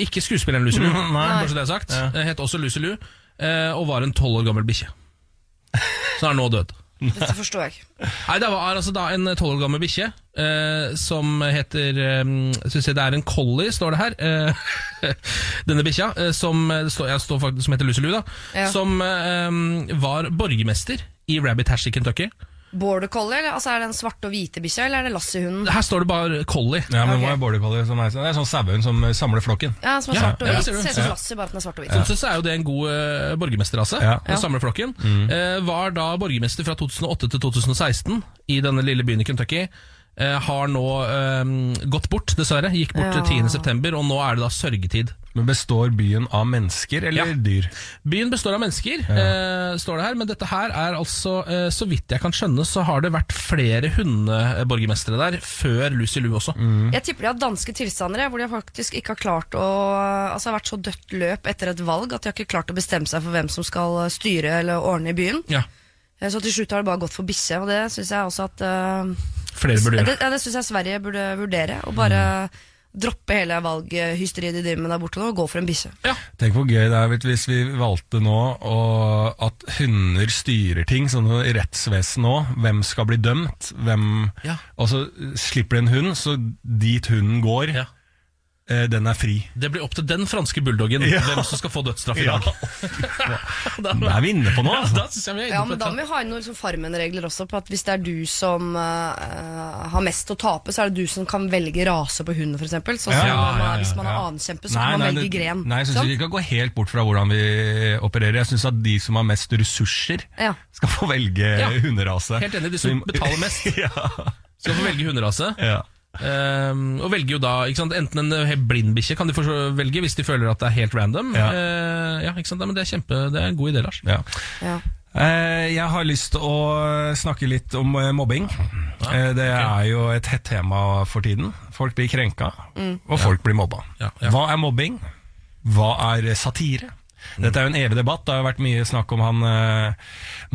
Ikke skuespilleren Lucy Lou, Nei. bare så det er sagt. Ja. Het også Lucy Liu, eh, og var en tolv år gammel bikkje. Så er nå død. Dette forstår jeg ikke. Nei, Det var altså da en tolv år gammel bikkje eh, som heter eh, skal vi Det er en collie, står det her. Eh, denne bikkja, eh, som, eh, står, faktisk, som heter Lucy Lou, da. Ja. Som eh, var borgermester i Rabbit Hash i Kentucky. Border collie, eller? Altså, er det den svarte og hvite bikkja, eller er det Lassie-hunden? Her står det bare collie. Ja, men okay. hva er border collie som er? Det er sånn sauehund som samler flokken. Ja, som er Ja, svart og hvit. ser du. Ser ut som Lassie, bare at den er svart og hvit. Sånn sett så er jo det en god uh, borgermesterrase. Ja. Den samler flokken. Eh, var da borgermester fra 2008 til 2016 i denne lille byen i Kentucky. Eh, har nå eh, gått bort, dessverre. Gikk bort Ja. 10.9., og nå er det da sørgetid. Men består byen av mennesker eller Ja. dyr? Byen består av mennesker, eh, står det her, men dette her er altså, eh, så vidt jeg kan skjønne, så har det vært flere hundeborgermestere der før Lucy Lou også. Jeg tipper de har danske tilstander hvor de faktisk ikke har klart å Altså har vært så dødt løp etter et valg at de har ikke klart å bestemme seg for hvem som skal styre eller ordne i byen. Ja, Eh, Så til slutt har det bare gått for bikkje, og det syns jeg også at eh, flere burde Det, gjøre. ja, det syns jeg Sverige burde vurdere. Og bare droppe hele valghysteriet de driver med der borte nå, og gå for en bikkje. Tenk hvor gøy det er hvis vi valgte nå å, at hunder styrer ting, sånn i rettsvesen nå. Hvem skal bli dømt? Hvem, Ja. Og så slipper de en hund, så dit hunden går, Ja. Eh, den er fri. Det blir opp til den franske bulldoggen Ja. hvem som skal få dødsstraff i Ja. dag. Det er vi inne på nå, altså. Ja, Ja, men Da må vi ha inn noen liksom Farmen-regler også, på at hvis det er du som uh, har mest å tape, så er det du som kan velge rase på hunden, f.eks. Sånn som Ja, ja, ja, hvis man er ja. så så kan man velge gren. Nei, jeg syns Sånn? vi kan gå helt bort fra hvordan vi opererer. Jeg syns at de som har mest ressurser, Ja. skal få velge Ja. hunderase. Helt enig, de som betaler mest. ja. Skal få velge hunderase. ja. Ehm, og velger jo da ikke sant, Enten en eh, blind bikkje kan de velge hvis de føler at det er helt random. Ja. Uh, ja, ikke sant? Men Det er kjempe, det er en god idé, Lars. ja. Ja. Eh, Jeg har lyst til å snakke litt om eh, mobbing. Eh, Det er jo et hett tema for tiden. Folk blir krenka, og folk blir mobba. Ja. Hva er mobbing? Hva er satire? Dette er jo en evig debatt. Det har vært mye snakk om han eh,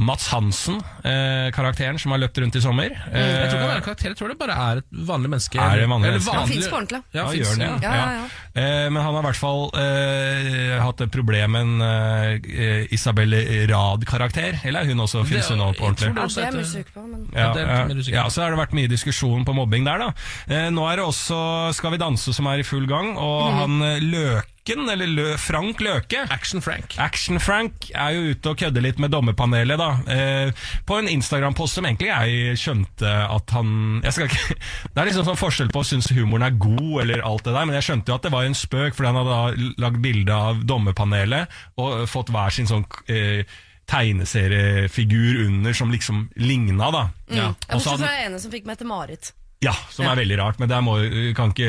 Mats Hansen, eh, karakteren som har løpt rundt i sommer. Jeg tror ikke han er Eh, en karakter, jeg tror det bare er et vanlig menneske. Er det vanlig Eller menneske? Han vanlig- finnes på ordentlig. Ja, Ja, finnes, gjør den, ja. Ja, ja, ja. Eh, men han har i hvert fall eh, hatt et problem med en eh, Isabel Rad-karakter. Eller er hun også, finnes hun nå på jeg tror ordentlig? Ja, det er jeg usikker på, men Ja, Ja, det er litt mer ja, usikker. ja, så har det vært mye diskusjon på mobbing der, da. Eh, nå er det også Skal vi danse som er i full gang, og han eh, Løken, eller Lø, Frank Løke Action Frank. Action-Frank er jo ute og kødder litt med dommerpanelet, da. Eh, på en Instagram-post som egentlig jeg skjønte at han jeg skal ikke, Det er liksom sånn forskjell på å synes humoren er god, eller alt det der, men jeg skjønte jo at det var en spøk, fordi han hadde lagd bilde av dommerpanelet og fått hver sin sånn eh, tegneseriefigur under som liksom ligna, da. ja. Og så Bortsett fra den ene som fikk meg til Marit. Ja, som Ja. er veldig rart, men der må vi kan ikke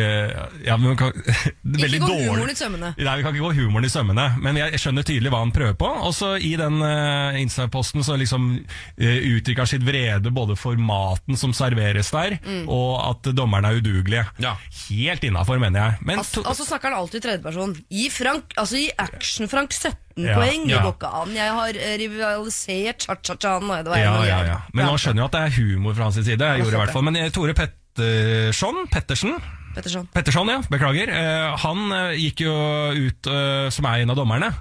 ja, vi kan, Ikke gå dårlig. humoren i sømmene. Nei, vi kan ikke gå humoren i sømmene, men jeg skjønner tydelig hva han prøver på. Også i den uh, Insta-posten så liksom uh, uttrykker han sitt vrede både for maten som serveres der, Mm. og at dommerne er udugelige. Ja. Helt innafor, mener jeg. Men Altså, to, altså snakker han alltid i tredjeperson. Gi Frank, altså gi Action-Frank 17 Ja, poeng, det ja. går ikke an. Jeg har eh, rivalisert cha-cha-chaen. og det var en ja, ja, ja. Men man skjønner jo at det er humor fra hans side. Jeg gjorde i hvert fall. Men eh, Tore Petterson, Pettersen Petterson. Petterson, ja, beklager. Eh, han eh, gikk jo ut eh, som er en av dommerne.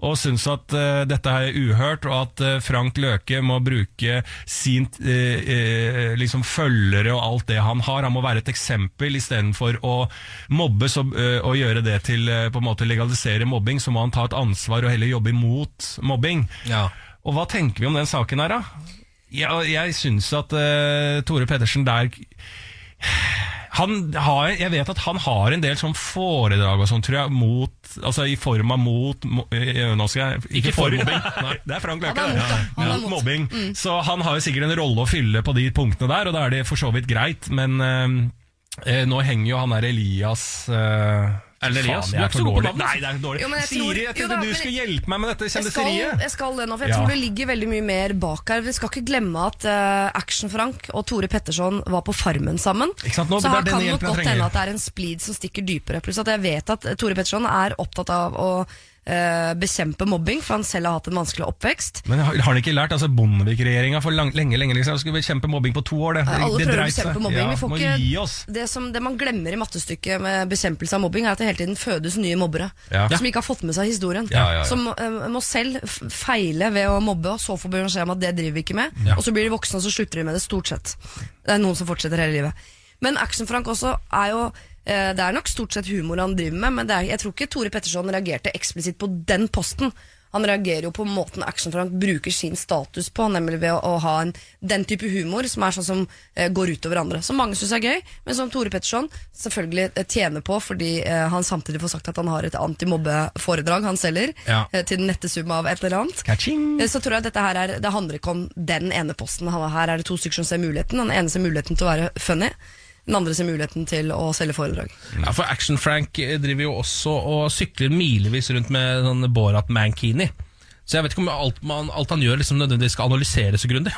Og syns at dette er uhørt, og at Frank Løke må bruke sin liksom følgere og alt det han har. Han må være et eksempel istedenfor å mobbe så, eh, og gjøre det til på en måte legalisere mobbing. Så må han ta et ansvar og heller jobbe imot mobbing. Ja. Og hva tenker vi om den saken her, da? Ja, jeg syns at uh, Tore Pettersen der har, jeg vet at han har en del sånn foredrag og sånn, tror jeg, mot Altså i form av mot mo, eh, Nå skal jeg Ikke for mobbing. Nei, det er Frank Løke. Han er mot, det. ja. er Mot mobbing. Mm. Så han har jo sikkert en rolle å fylle på de punktene der, og da er det for så vidt greit, men eh, eh, nå henger jo han der Elias eh, Er det Elias? Faen, Du er ikke så god på navn, Nei, det er dårlig. Jo, men jeg tror- Siri, jeg jo tenkte da, du men- skulle hjelpe meg med dette Jeg skal, kjendiseriet. jeg skal det nå, for jeg Ja. tror det ligger veldig mye mer bak her. Vi skal ikke glemme at eh, Action-Frank og Tore Petterson var på Farmen sammen. Ikke sant? Nå, så det er her denne kan det nok jeg godt trenger. hende at det er en splid som stikker dypere. Pluss at jeg vet at Tore Petterson er opptatt av å eh, bekjempe mobbing, for han selv har hatt en vanskelig oppvekst. Men har, har han ikke lært? altså Bondevik-regjeringa for lang, lenge lenge liksom, skulle bekjempe mobbing på to år. Det, Alle det prøver å bekjempe mobbing. Ja, Vi får ikke, det, som, det man glemmer i mattestykket med bekjempelse av mobbing, er at det hele tiden fødes nye mobbere. Ja. Som ikke har fått med seg historien. Ja. Som uh, må selv feile ved å mobbe, og så får beskjed om at det driver vi ikke med. Og så blir de voksne, og så slutter de med det, stort sett. Det er noen som fortsetter hele livet. Men Action-Frank også er jo Det er nok stort sett humor han driver med, men det er, jeg tror ikke Tore Petterson reagerte eksplisitt på den posten. Han reagerer jo på måten Action-Frank bruker sin status på, nemlig ved å, å ha en, den type humor som er sånn som eh, går utover andre. Som mange syns er gøy, men som Tore Petterson selvfølgelig eh, tjener på fordi eh, han samtidig får sagt at han har et antimobbeforedrag han selger, Ja. eh, til den nette sum av et eller annet. Eh, Så tror jeg dette her er, det handler ikke om den ene posten. Her er det to stykker som ser muligheten. Den ene ser muligheten til å være funny. Den andre ser muligheten til å selge foredrag. Ja, for Action-Frank eh, driver jo også og sykler milevis rundt med sånn Borat Mankini. Så jeg vet ikke om alt, man, alt han gjør liksom nødvendigvis skal analyseres så grundig.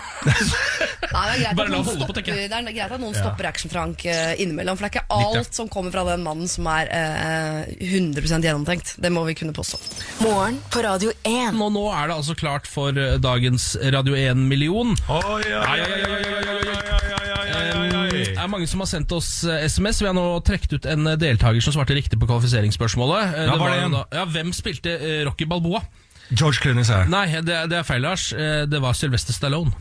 Nei, det, er greit Bare at la noen holde på, tenker stopper, jeg. det er greit at noen stopper Action-Frank eh, innimellom. For det er ikke alt som kommer fra den mannen som er eh, 100% gjennomtenkt. Det må vi kunne påstå. Morgen på Radio 1. Nå, nå er det altså klart for eh, dagens Radio 1-million. Oh, ja, ja, ja, ja, ja, ja, oi, oi. Det er mange som har sendt oss eh, SMS. Vi har nå trukket ut en eh, deltaker som svarte riktig på kvalifiseringsspørsmålet. Eh, Ja, var det en? ja, hvem spilte eh, Rocky Balboa? George Clooney, sa jeg. Nei, det, det er feil, Lars. Eh, Det var Sylvester Stallone.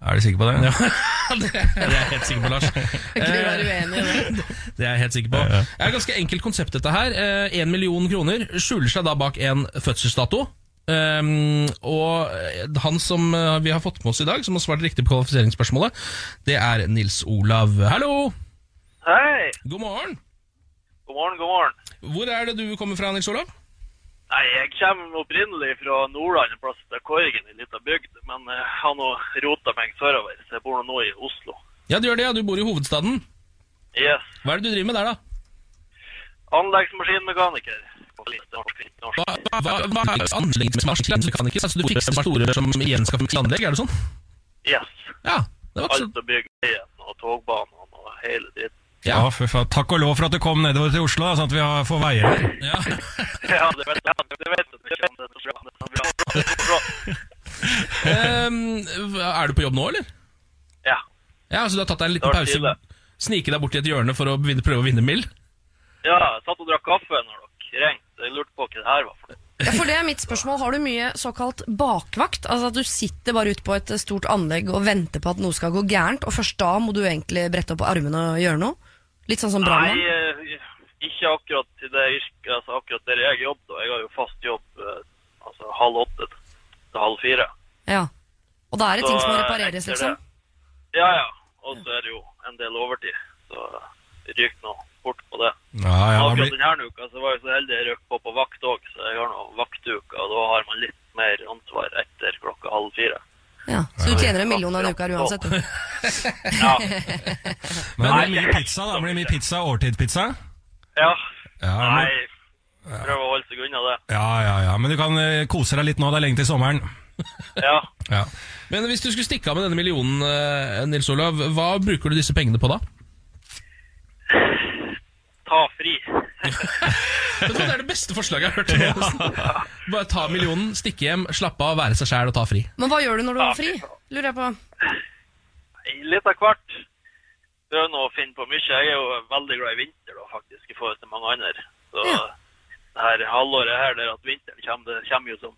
Er du sikker på det? det er jeg helt sikker på, Lars. Jeg vi være i det? Det er jeg helt sikker på. Det er et ganske enkelt konsept, dette her. Én million kroner skjuler seg da bak en fødselsdato. Um, og eh, han som eh, vi har fått med oss i dag, som har svart riktig på kvalifiseringsspørsmålet, det er Nils Olav. Hallo! Hei! God morgen! God morgen, god morgen. Hvor er det du kommer fra, Nils Olav? Nei, jeg kommer opprinnelig fra Nordland, en plass til Korgen, en liten bygd. Men jeg har nå rota meg sørover, så jeg bor nå i Oslo. Ja, du gjør det, ja. Du bor i hovedstaden. Yes. Hva er det du driver med der, da? Anleggsmaskinmekaniker. Hva, er hva, hva er anleggsmekaniker? Altså, du fikser motorer som igjen skal fikse anlegg, er det sånn? Yes. Ja, det var Alt å bygge veien og togbanene og hele dritten. Ja, for faen. Takk og lov for at du kom nedover til Oslo, sånn at vi har- får veier her. ja. Ja, det vet jeg. Det vet jeg ikke om det er så bra. Er så bra. Ehm, Er du på jobb nå, eller? Ja. Ja, så du har tatt deg en liten pause? Snike deg bort i et hjørne for å prøve å vinne mild? Ja, jeg satt og drakk kaffe når dere ringte. Jeg lurte på hva det her var for noe. Ja, for det er mitt spørsmål. Har du mye såkalt bakvakt? Altså at du sitter bare ute på et stort anlegg og venter på at noe skal gå gærent, og først da må du egentlig brette opp armene og gjøre noe? Litt sånn som Nei, brannmann? eh, ikke akkurat i det yrket, altså akkurat der jeg jobber. da. Jeg har jo fast jobb eh, altså halv åtte til halv fire. Ja. Og da er det ting som må eh, repareres, liksom? det- Ja, ja. Og så er det jo en del overtid, så ryk nå fort på det. Ja, ja, Akkurat blir... denne uka så var jeg så heldig jeg røk på på vakt òg, så jeg har nå vaktuke. og da har man litt mer ansvar etter klokka halv fire. Ja. Så du tjener en million en uke her uansett? du. Ja. Men det blir mye pizza, da. Blir det mye pizza, årtidspizza? ja. Ja, Nei, men, prøv å holde seg unna det. ja, ja, ja. Men du kan eh, kose deg litt nå, det er lenge til sommeren. Ja. Ja. Men hvis du skulle stikke av med denne millionen, eh, Nils Olav, hva bruker du disse pengene på da? Ta fri. Det er det beste forslaget jeg har hørt. nå. Bare ta millionen, stikke hjem, slappe av, være seg sjæl og ta fri. Men hva gjør du når du har fri? Lurer jeg på. Litt av hvert. Prøver nå å finne på mye. Jeg er jo veldig glad i vinter, da, faktisk, i forhold til mange andre. Så Ja. det her halvåret her, der at vinteren kommer, det kommer jo som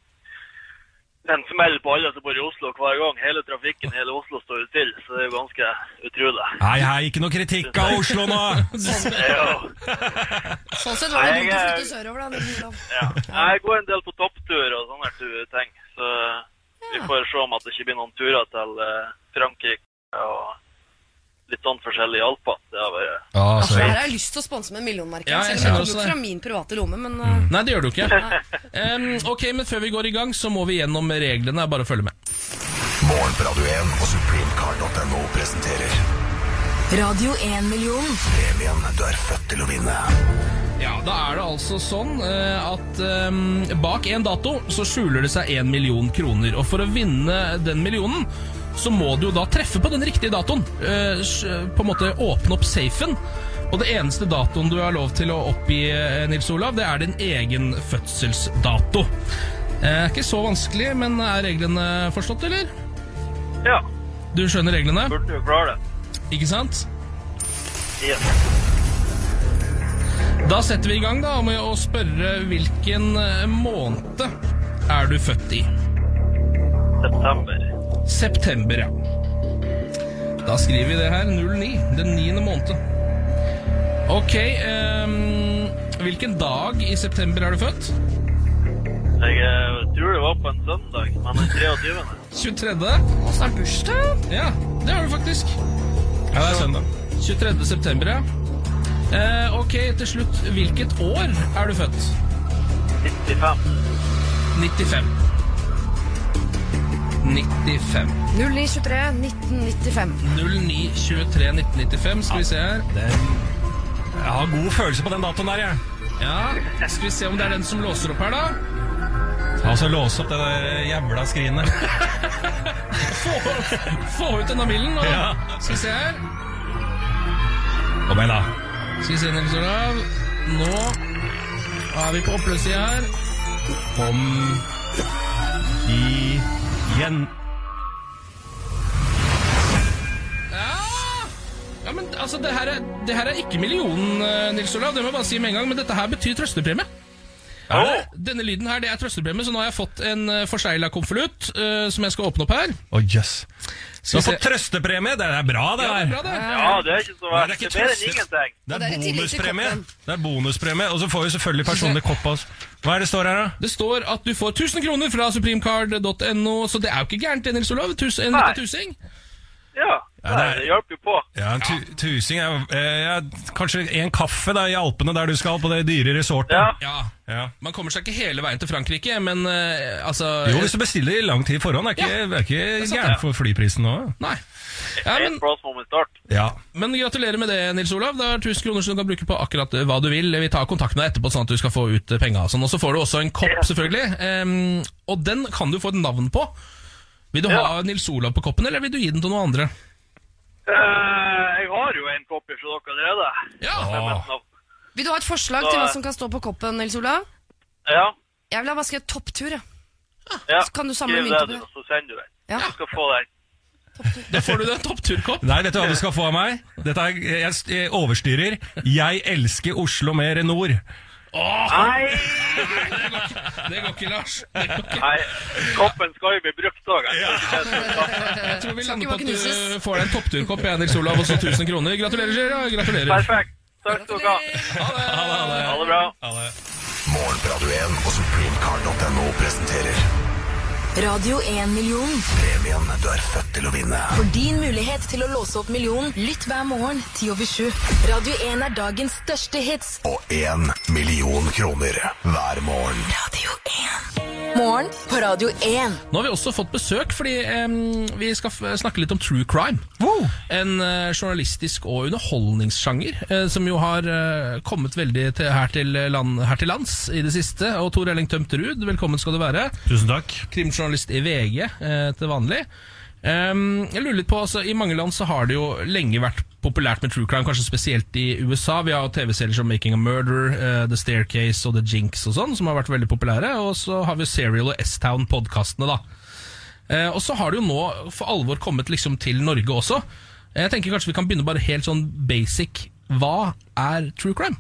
en smell på alle som bor i Oslo hver gang. Hele trafikken, hele Oslo står jo still, så det er jo ganske utrolig. Hei, hei, ikke noe kritikk av Oslo nå! Ja. Sånn sett var det dumt å flytte sørover, da. Ja. Jeg går en del på topptur og sånne ting, så vi får se om at det ikke blir noen turer til eh, Frankrike og litt sånn forskjellig hjelp. Ja, Altså, jeg har lyst til å sponse med en millionmerke. Ja, jeg selv om kjenner det også det. ikke fra min private lomme, men uh, Nei, det gjør du ikke. um, ok, men før vi går i gang, så må vi gjennom reglene. Bare følg med. Morgen på Radio 1 og supremecard.no presenterer Radio 1-million. premien du er født til å vinne. Ja, Da er det altså sånn eh, at em, bak en dato så skjuler det seg én million kroner. Og for å vinne den millionen så må du jo da treffe på den riktige datoen. Eh, på en måte åpne opp safen Og det eneste datoen du har lov til å oppgi, eh, Nils Olav, det er din egen fødselsdato. Eh, ikke så vanskelig, men er reglene forstått, eller? Ja, Du skjønner reglene, burde jo klare det. ikke sant? Yes. Da setter vi i gang da med å spørre hvilken eh, måned er du født i? September. September, ja. Da skriver vi det her. 09. Den niende måneden. Ok. Um, hvilken dag i september er du født? Jeg eh, tror det var på en søndag, men den 23. 23. Og snart bursdag. Ja, det har du faktisk. Ja, det er søndag. 23. september, ja. Eh, ok, til slutt. Hvilket år er du født? 95. 95. 95. 0923 1995. 0923 1995. Skal vi se her. Jeg har god følelse på den datoen der, jeg. Ja, Skal vi se om det er den som låser opp her, da. Altså, låse opp det der jævla skrinet. Få, få ut denne bilen. Og, Ja. Skal vi se her. Kom igjen, da. Skal vi se, Nils Olav. Nå er vi på oppløpssida her. Kom igjen. Ja. men altså, det her, er, det her er ikke millionen, eh, Nils Olav. Det må jeg bare si med en gang, men dette her betyr trøstepremie. Er det? Denne lyden her, det er trøstepremie, så nå har jeg fått en uh, forsegla konvolutt uh, som jeg skal åpne opp her. Å, jøss. Du Skal har fått trøstepremie. Det er bra, det Ja, det er bra, det. Ja, det er ikke så verst. det er ikke Det er bedre enn ingenting. Det er bonuspremie. Det er bonuspremie, Og så får vi selvfølgelig personlig kopp av oss. Hva er det står her, da? Det står at du får 1000 kroner fra supremecard.no, så det er jo ikke gærent, det, Solov, Olav. Tus, en liten tusing. Ja, Ja, det er- det hjelper jo på. Ja, en tu tusing er jo eh, ja, Kanskje en kaffe da i Alpene der du skal, på det dyre resortet. Ja. Ja. Ja. Man kommer seg ikke hele veien til Frankrike, men eh, altså Jo, hvis du bestiller i lang tid i forhånd, er ikke, Ja. er ikke sant, gærent for flyprisen nå. Nei. Ja, men. Ja. men gratulerer med det, Nils Olav. Det er 1000 kroner som du kan bruke på akkurat eh, hva du vil. Vi tar kontakt med deg etterpå, sånn at du skal få ut eh, penga. sånn. Og så får du også en kopp, selvfølgelig. Um, og den kan du få et navn på. Vil du ha Nils Olav på koppen, eller vil du gi den til noen andre? Eh, jeg har jo en kopi fra dere allerede. Ja. Vil du ha et forslag til hva som kan stå på koppen, Nils Olav? Ja, Jeg vil ha skrevet topptur, jeg. ja. Så kan du samle Skriv mynt det, oppi du, og så sender du den. Ja. Du skal få den. Da får du deg toppturkopp. Nei, vet du hva du skal få av meg? Dette er, jeg, jeg overstyrer. Jeg elsker Oslo mer enn nord. Nei! Det går ikke, Lars. Det går ikke. Nei, koppen skal jo bli brukt òg. Jeg tror vi lander på at du får deg en toppturkopp, Nils Olav, og så 1000 kroner. Gratulerer, ja, gratulerer. Perfekt. Takk skal du ha. Ha det bra. Morgen på Radio 1 og supremecard.no presenterer Radio 1-million. premien du er født til å vinne. For din mulighet til å låse opp millionen, lytt hver morgen 10 over 7. Radio 1 er dagens største hits. Og én million kroner hver morgen. Radio 1. Morgen på Radio 1. Nå har vi også fått besøk, fordi em, vi skal f snakke litt om true crime. En eh, journalistisk og underholdningssjanger eh, som jo har eh, kommet veldig til, her, til land, her til lands i det siste. Og Tor Elling Tømt Ruud, velkommen skal du være. Tusen takk. Krimjournalist i VG eh, til vanlig. Jeg lurer litt på, altså I mange land så har det jo lenge vært populært med true crime, kanskje spesielt i USA. Vi har jo TV-serier som Making a Murder, uh, The Staircase og The Jinx og sånn, som har vært veldig populære. Og så har vi Serial og S-Town-podkastene, da. Uh, og så har det jo nå for alvor kommet liksom til Norge også. Jeg tenker kanskje vi kan begynne bare helt sånn basic. Hva er true crime?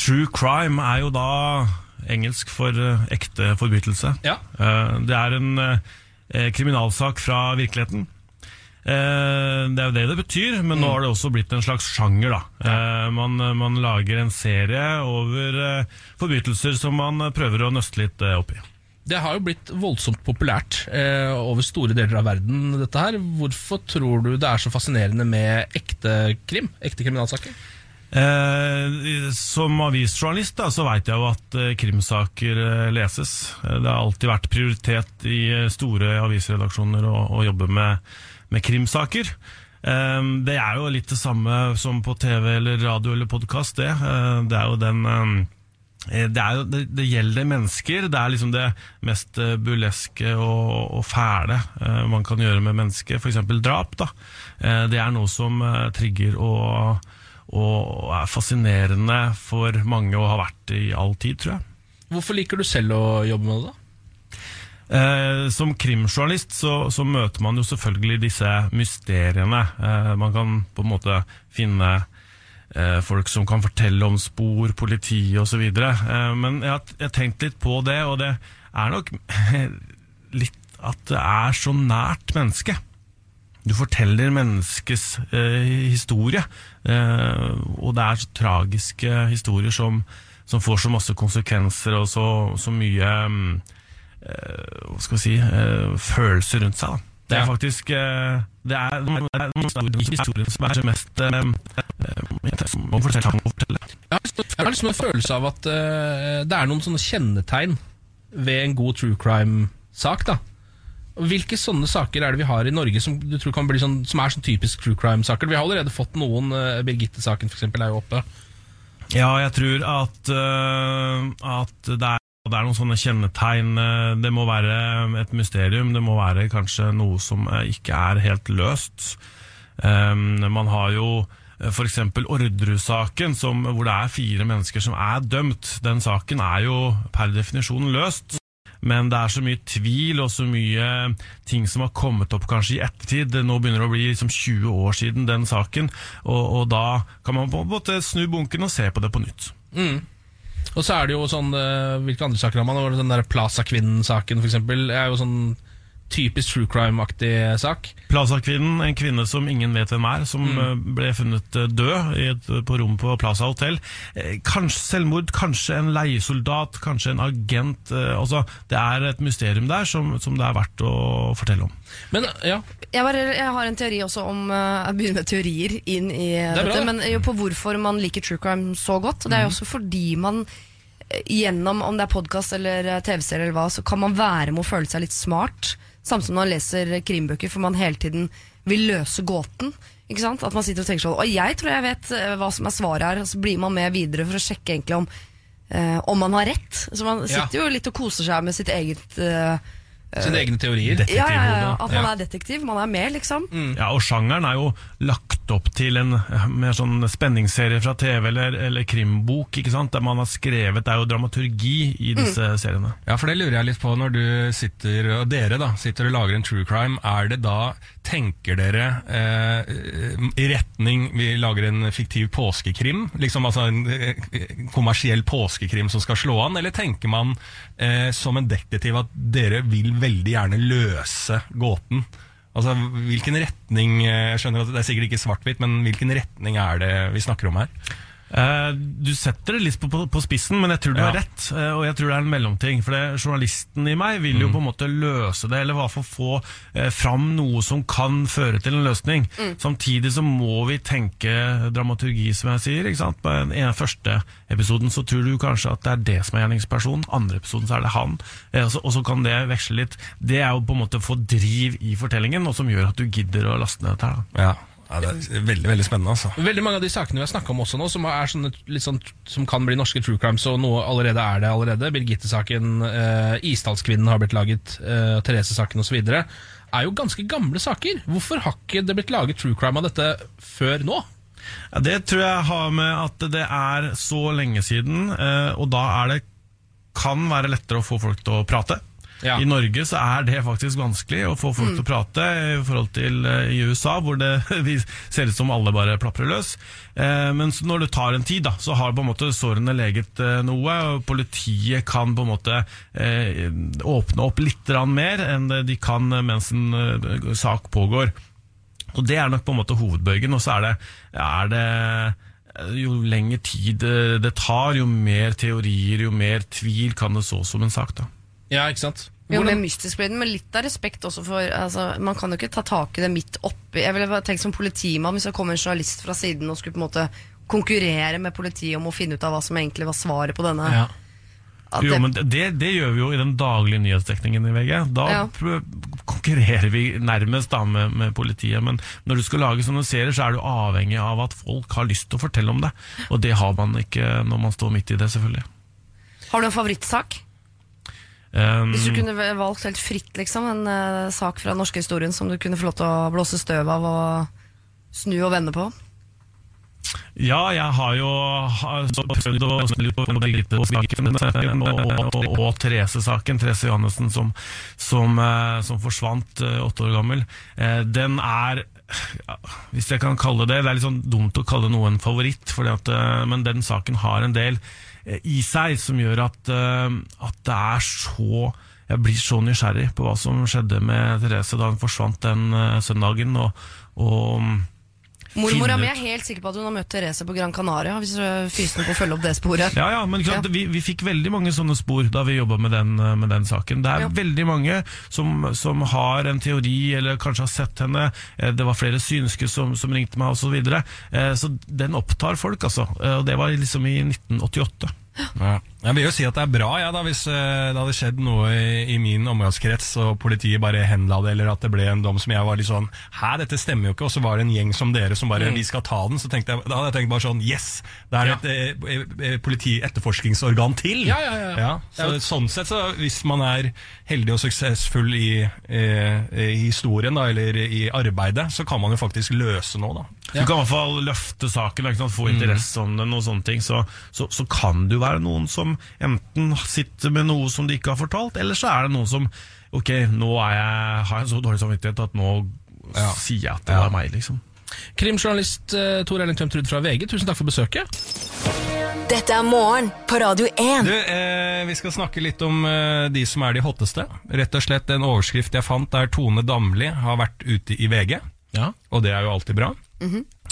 True crime er jo da engelsk for eh, ekte forbrytelse. Ja. Eh, det er en eh, kriminalsak fra virkeligheten. Det er jo det det betyr, men nå har det også blitt en slags sjanger. da. Man, man lager en serie over forbrytelser som man prøver å nøste litt opp i. Det har jo blitt voldsomt populært eh, over store deler av verden. dette her. Hvorfor tror du det er så fascinerende med ekte krim? Ekte kriminalsaker? Eh, som avisjournalist da, så veit jeg jo at eh, krimsaker eh, leses. Det har alltid vært prioritet i store avisredaksjoner å, å jobbe med, med krimsaker. Det er jo litt det samme som på TV eller radio eller podkast, det. Det er jo den det, er det, det gjelder mennesker. Det er liksom det mest burleske og, og fæle man kan gjøre med mennesker. F.eks. drap. da. Det er noe som trigger og, og er fascinerende for mange og har vært i all tid, tror jeg. Hvorfor liker du selv å jobbe med det, da? Eh, som krimjournalist så, så møter man jo selvfølgelig disse mysteriene. Eh, man kan på en måte finne eh, folk som kan fortelle om spor, politi osv. Eh, men jeg har, jeg har tenkt litt på det, og det er nok litt at det er så nært mennesket. Du forteller menneskets eh, historie, eh, og det er så tragiske historier som, som får så masse konsekvenser og så, så mye eh, hva skal vi si, eh, følelser rundt seg. Da. Det er faktisk eh, Det er historien som er mest Må fortelle. å fortelle. Jeg har, liksom- liksom en følelse av at det er noen sånne kjennetegn ved en god true crime-sak. da Hvilke sånne saker er det vi har i Norge som du tror kan bli sånn, som er sånn typisk true crime-saker? Vi har allerede fått noen. eh, Birgitte-saken eksempel er jo oppe. Ja, jeg tror at, uh, at det, er, det er noen sånne kjennetegn. øh, Det må være et mysterium. Det må være kanskje noe som ikke er helt løst. Um, man har jo f.eks. Orderud-saken, hvor det er fire mennesker som er dømt. Den saken er jo per definisjon løst. Men det er så mye tvil og så mye ting som har kommet opp kanskje i ettertid. Nå begynner det å bli liksom 20 år siden den saken, og, og da kan man på en måte snu bunken og se på det på nytt. Og så er det jo sånn eh, Hvilke andre saker har man? Den der Plaza-kvinnen-saken, eksempel. er jo sånn typisk true crime-aktig sak. Plaza-kvinnen, en kvinne som ingen vet hvem er, som mm. ble funnet eh, død i et, på rommet på Plaza hotell. Eh, Kanskje selvmord, kanskje en leiesoldat, kanskje en agent. eh, Altså, det er et mysterium der som, som det er verdt å fortelle om. Men ja, Jeg, bare, jeg har en teori også om Jeg begynner med teorier inn i det bra, dette. Men jo på hvorfor man liker true crime så godt. Og det er jo også fordi man eh, gjennom, om det er podkast eller eh, TV-serie eller hva, så kan man være med å føle seg litt smart. Samme som når man leser krimbøker, for man hele tiden vil løse gåten. Ikke sant? At man sitter og tenker sånn Og jeg tror jeg vet eh, hva som er svaret her. Og så blir man med videre for å sjekke egentlig om, eh, om man har rett. Så man Ja. sitter jo litt og koser seg med sitt eget eh, sine egne teorier. ja, ja, ja, At man er detektiv. Man er med, liksom. Ja, og sjangeren er jo lagt opp til en eh, mer sånn spenningsserie fra TV eller, eller krimbok, ikke sant? der man har skrevet, det er jo dramaturgi i disse seriene. Ja, for det lurer jeg litt på når du sitter, og dere da, sitter og lager en true crime. Er det da, tenker dere eh, retning vi lager en fiktiv påskekrim? Liksom altså en eh, kommersiell påskekrim som skal slå an? Eller tenker man eh, som en detektiv at dere vil veldig gjerne løse gåten? Altså, hvilken retning, eh, jeg skjønner at det er sikkert ikke svart-hvitt, men hvilken retning er det vi snakker om her? Eh, Du setter det litt på, på, på spissen, men jeg tror du Ja. har rett. eh, Og jeg tror det er en mellomting. For det, journalisten i meg vil jo på en måte løse det, eller i hvert fall få eh, fram noe som kan føre til en løsning. Samtidig så må vi tenke dramaturgi, som jeg sier. ikke sant? På den ene første episoden så tror du kanskje at det er det som er gjerningspersonen. Andre episoden så er det han. Eh, Og så, og så kan det veksle litt. Det er jo på en måte å få driv i fortellingen, og som gjør at du gidder å laste ned dette her. da. Ja, ja det er veldig, veldig spennende altså. Veldig mange av de sakene vi har snakka om også nå, som, er sånne, litt sånn, som kan bli norske true crimes, og noe allerede er det allerede. Birgitte-saken, eh, Isdalskvinnen har blitt laget, eh, Therese-saken osv. er jo ganske gamle saker. Hvorfor har ikke det blitt laget true crime av dette før nå? Ja, det tror jeg har med at det er så lenge siden, eh, og da er det kan være lettere å få folk til å prate. Ja. I Norge så er det faktisk vanskelig å få folk til å prate i forhold til eh, i USA, hvor det vi ser ut som alle bare plaprer løs. Eh, men når det tar en tid, da, så har på en måte sårene leget eh, noe, og politiet kan på en måte eh, åpne opp litt mer enn de kan mens en sak pågår. Og det er nok på en måte hovedbøygen, og så er det, er det jo lengre tid det tar, jo mer teorier, jo mer tvil kan det så som en sak. da. Ja, ikke sant? Jo, med mystisk blir men litt av respekt også for altså, Man kan jo ikke ta tak i det midt oppi Jeg ville bare tenkt som politimann hvis det kom en journalist fra siden og skulle på en måte konkurrere med politiet om å finne ut av hva som egentlig var svaret på denne. Ja. At Jo, det, men det, det gjør vi jo i den daglige nyhetsdekningen i VG. Da Ja. konkurrerer vi nærmest da med, med politiet. Men når du skal lage sånne serier, så er du avhengig av at folk har lyst til å fortelle om det. Og det har man ikke når man står midt i det, selvfølgelig. har du en favorittsak? Um, Hvis du kunne valgt helt fritt liksom, en uh, sak fra norske historien som du kunne få lov til å blåse støv av og snu og vende på? Ja, jeg har jo prøvd å snu på Birgitte-saken og, og, og, og Therese-saken. Therese Johannessen som, som, eh, som forsvant eh, åtte år gammel. Eh, Den er ja, hvis jeg kan kalle det Det er litt sånn dumt å kalle noe en favoritt, fordi at, eh, men den saken har en del eh, i seg som gjør at, eh, at det er så Jeg blir så nysgjerrig på hva som skjedde med Therese da hun forsvant den eh, søndagen. og, og Mormora mi er helt sikker på at hun har møtt Therese på Gran Canaria. Hvis fysen på å følge opp det sporet. Ja, ja, men klart, ja. Vi, vi fikk veldig mange sånne spor da vi jobba med, den, eh, med den saken. Det er Ja. veldig mange som, som har en teori, eller kanskje har sett henne. Eh, Det var flere synske som, som ringte meg, osv. Så, videre. Eh, så den opptar folk, altså. Og det var liksom i 1988. Ja. Jeg vil jo si at det er bra ja, da, hvis eh, det hadde skjedd noe i, i min omgangskrets og politiet bare henla det, eller at det ble en dom som jeg var litt sånn Hæ, dette stemmer jo ikke, og så var det en gjeng som dere som bare Mm. Vi skal ta den. Så tenkte jeg, da hadde jeg tenkt bare sånn Yes! Det er et eh, eh, politi-etterforskingsorgan til! Ja, ja, ja. så, Sånn sett, så hvis man er heldig og suksessfull i, eh, i historien, da, eller i arbeidet, så kan man jo faktisk løse noe, da. Du kan i hvert fall løfte saken, ikke sant? få interesse om den, og sånne ting. Så, så, så kan det jo være noen som enten sitter med noe som de ikke har fortalt, eller så er det noen som Ok, nå er jeg, har jeg så dårlig samvittighet at nå sier jeg at det var meg, liksom. Krimjournalist uh, Tor Erling Tømtrud fra VG, tusen takk for besøket. Dette er morgen på Radio 1. Du, eh, Vi skal snakke litt om eh, de som er de hotteste. Rett og slett En overskrift jeg fant der Tone Damli har vært ute i VG. Og det er jo alltid bra.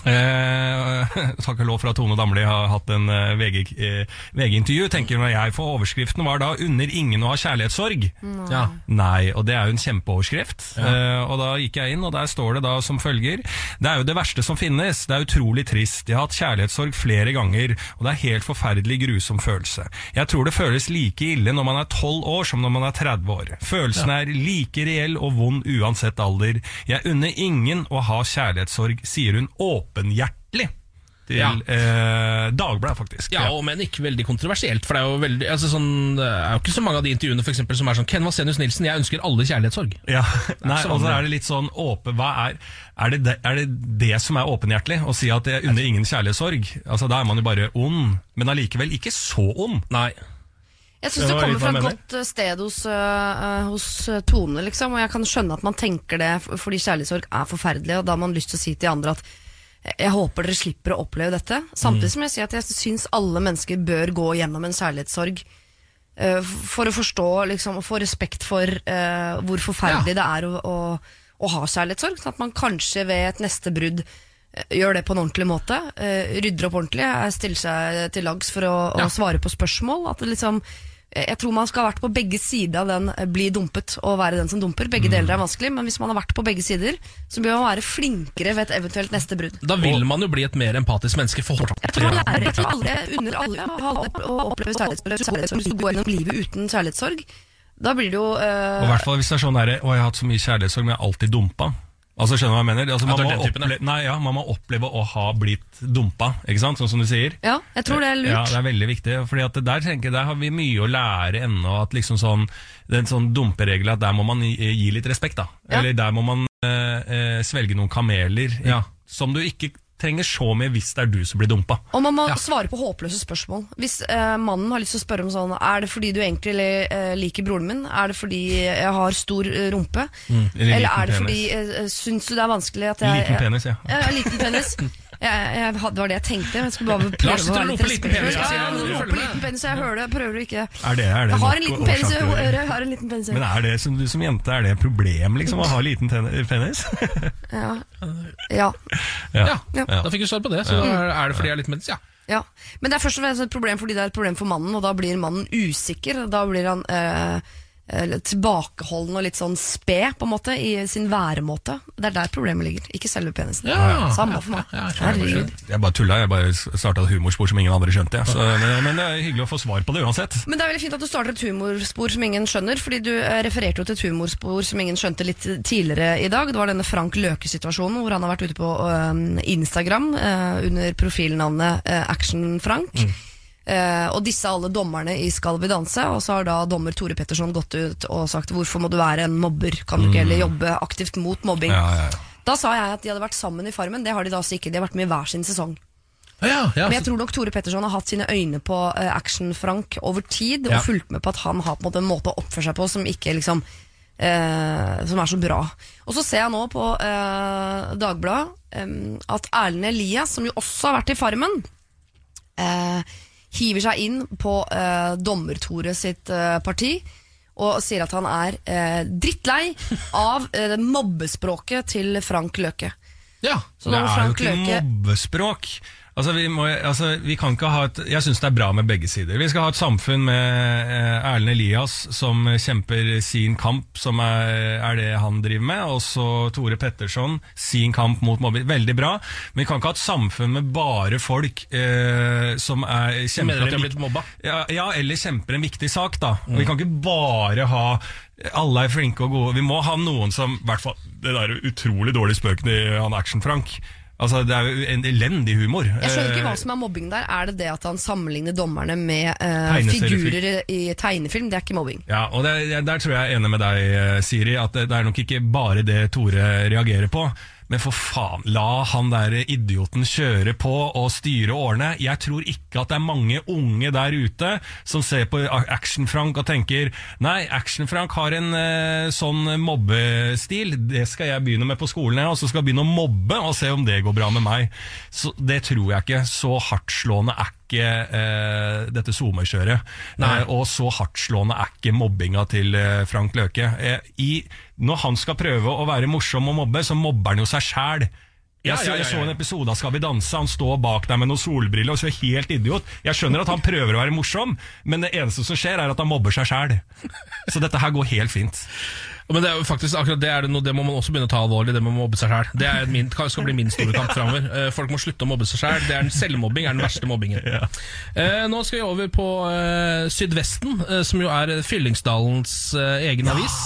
Eh, takk og lov for at Tone Damli har hatt en eh, VG, eh, VG-intervju. tenker når jeg får Overskriften var da 'Unner ingen å ha kjærlighetssorg'. Nei. Ja. Nei, og det er jo en kjempeoverskrift. Ja. Eh, og da gikk jeg inn, og der står det da som følger Det er jo det verste som finnes. Det er utrolig trist. Jeg har hatt kjærlighetssorg flere ganger, og det er helt forferdelig grusom følelse. Jeg tror det føles like ille når man er 12 år som når man er 30 år. Følelsen er like reell og vond uansett alder. Jeg unner ingen å ha kjærlighetssorg, sier hun åpenhjertelig. Til Ja. eh, Dagbladet, faktisk. Ja, og Men ikke veldig kontroversielt. For Det er jo veldig, altså sånn, det er jo ikke så mange av de intervjuene for eksempel, som er sånn Ken Vasenius Nilsen, jeg ønsker alle kjærlighetssorg. Ja, Nei, og så er det litt sånn åpen Hva er er det, det, er det det som er åpenhjertelig? Å si at jeg unner ingen kjærlighetssorg? Altså, Da er man jo bare ond, men allikevel ikke så ond. Nei. Jeg syns det kommer fra et godt eh, sted hos, eh, hos eh, Tone, liksom. Og jeg kan skjønne at man tenker det fordi kjærlighetssorg er forferdelig, og da har man lyst til å si til andre at jeg håper dere slipper å oppleve dette. Samtidig som jeg sier at jeg syns alle mennesker bør gå gjennom en kjærlighetssorg. Uh, For å forstå liksom, og få respekt for uh, hvor forferdelig det er å, å, å ha kjærlighetssorg. Sånn at man kanskje ved et neste brudd eh, gjør det på en ordentlig måte. eh, rydder opp ordentlig, eh, stiller seg til lags for å, å svare på spørsmål. At det liksom, eh, jeg tror man skal ha vært på begge sider av den eh, bli dumpet og være den som dumper. Begge deler er vanskelig, men hvis man har vært på begge sider, så bør man være flinkere ved et eventuelt neste brudd. Da vil man jo bli et mer empatisk menneske. For Jeg tror, man lærer til alle under alle å oppleve kjærlighetssorg. kjærlighetssorg. Hvis du går gjennom livet uten kjærlighetssorg, da blir det jo uh... Og i hvert fall hvis det er sånn derre Å, jeg har hatt så mye kjærlighetssorg, men jeg har alltid dumpa. Altså, skjønner du hva jeg mener? Altså, man, må opple nei, ja, man må oppleve å ha blitt dumpa, ikke sant? Sånn som du sier. Ja, jeg tror det er lurt. Ja, det er veldig viktig. Fordi at der, tenker jeg, der har vi mye å lære ennå. At liksom sånn, den sånn dumperegelen at der må man gi, gi litt respekt, da. Ja. Eller der må man eh, eh, svelge noen kameler. Som du ikke trenger så mye hvis det er du som blir dumpa. Og man må svare på håpløse spørsmål. Hvis eh, mannen har lyst til å spørre om sånn Er det fordi du egentlig eh, liker broren min? Er det fordi jeg har stor eh, rumpe? Mm, eller Eller er det penis. fordi eh, Syns du det er vanskelig at jeg Liten penis, ja. Ja, ja, liten penis. Jeg, jeg, det var det jeg tenkte. Men jeg skulle bare prøve Lars å være litt respektfull. jeg Ja, det. jeg Følg liten penis, jeg hører det. Prøver å ikke Er det, er det Jeg har en liten penis i øret. Jeg har en liten penis Men er det som du som jente, er det et problem liksom å ha liten penis? Ja. ja. Ja, Ja. da fikk du svar på det. Så Ja. er det fordi jeg er liten penis, ja. Ja, Men det er først og fremst et problem fordi det er et problem for mannen, og da blir mannen usikker. Da blir han litt tilbakeholden og litt sånn sped på en måte i sin væremåte. Det er der problemet ligger, ikke selve penisen. Ja. Samme for meg. Ja, Jeg bare tulla, jeg bare starta et humorspor som ingen andre skjønte. jeg. Så, men, men det er hyggelig å få svar på det uansett. Men det er veldig fint at du starter et humorspor som ingen skjønner, fordi du eh, refererte jo til et humorspor som ingen skjønte litt tidligere i dag. Det var denne Frank Løke-situasjonen, hvor han har vært ute på Instagram eh, under profilnavnet eh, Action-Frank. Eh, og disse alle dommerne i Skal vi danse, og så har da dommer Tore Petterson gått ut og sagt hvorfor må du være en mobber, kan du ikke heller jobbe aktivt mot mobbing? Ja, ja, ja. Da sa jeg at de hadde vært sammen i Farmen, det har de da altså ikke, de har vært med i hver sin sesong. Ja, ja, Men jeg tror nok Tore Petterson har hatt sine øyne på uh, Action-Frank over tid, og fulgt med på at han har på en måte en måte å oppføre seg på som ikke liksom uh, Som er så bra. Og så ser jeg nå på eh, Dagbladet um, at Erlend Elias, som jo også har vært i Farmen, eh, hiver seg inn på uh, Dommer-Tore sitt uh, parti. Og sier at han er eh, drittlei av eh, mobbespråket til Frank Løke. Ja, Så det når er jo Frank ikke Løke mobbespråk. Altså, vi, må, altså, vi kan ikke ha et Jeg syns det er bra med begge sider. Vi skal ha et samfunn med eh, Erlend Elias som kjemper sin kamp, som er, er det han driver med, og så Tore Petterson, sin kamp mot mobbing. Veldig bra. Men vi kan ikke ha et samfunn med bare folk eh, som er kjemper mener at de har blitt mobba? ja, ja, eller kjemper en viktig sak, da. Mm. Vi kan ikke bare ha alle er flinke og gode. Vi må ha noen som i hvert fall, Det der utrolig dårlige spøken i han Action-Frank. Altså, Det er jo en elendig humor. Jeg skjønner ikke hva Eh, som er mobbing der. Er det det at han sammenligner dommerne med uh, figurer i, tegnefilm? Det er ikke mobbing. Ja, og det, Der tror jeg jeg er enig med deg, eh, Siri. At det er nok ikke bare det Tore reagerer på. Men for faen, la han der idioten kjøre på og styre årene. Jeg tror ikke at det er mange unge der ute som ser på Action-Frank og tenker Nei, Action-Frank har en uh, sånn mobbestil, det skal jeg begynne med på skolen, og så skal jeg begynne å mobbe og se om det går bra med meg. Så Det tror jeg ikke. Så hardtslående er ikke uh, dette SoMe-kjøret. Uh, og så hardtslående er ikke mobbinga til Frank Løke. I, når han skal prøve å være morsom og mobbe, så mobber han jo seg sjæl. Jeg, så, jeg så en episode av Skal vi danse. Han står bak der med noen solbriller og ser helt idiot. Jeg skjønner at han prøver å være morsom, men det eneste som skjer, er at han mobber seg sjæl. Så dette her går helt fint. Men det er jo faktisk akkurat det, er det, noe, det må man også begynne å ta alvorlig, det med å mobbe seg sjæl. Det er min, skal bli min store kamp framover. Folk må slutte å mobbe seg sjøl. Selvmobbing er den verste mobbingen. Ja. nå skal vi over på eh, Sydvesten, eh, som jo er Fyllingsdalens eh, egen avis.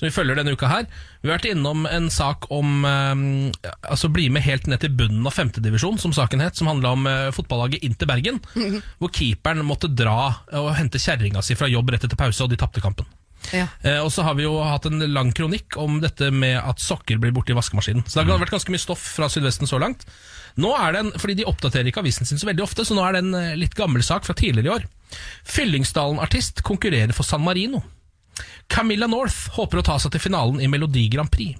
Som vi følger denne uka her. Vi har vært innom en sak om eh, Altså bli med helt ned til bunnen av femtedivisjon, som saken het. Som handla om uh, fotballaget Inter Bergen. Hvor keeperen måtte dra og hente kjerringa si fra jobb rett etter pause, og de tapte kampen. Ja. Eh, og så har vi jo hatt en lang kronikk om dette med at sokker blir borte i vaskemaskinen. Så det har vært ganske mye stoff fra Sydvesten så langt. Nå er det en, fordi De oppdaterer ikke avisen sin så veldig ofte, så nå er det en eh, litt gammel sak fra tidligere i år. Fyllingsdalen-artist konkurrerer for San Marino. Camilla North håper å ta seg til finalen i Melodi Grand Prix.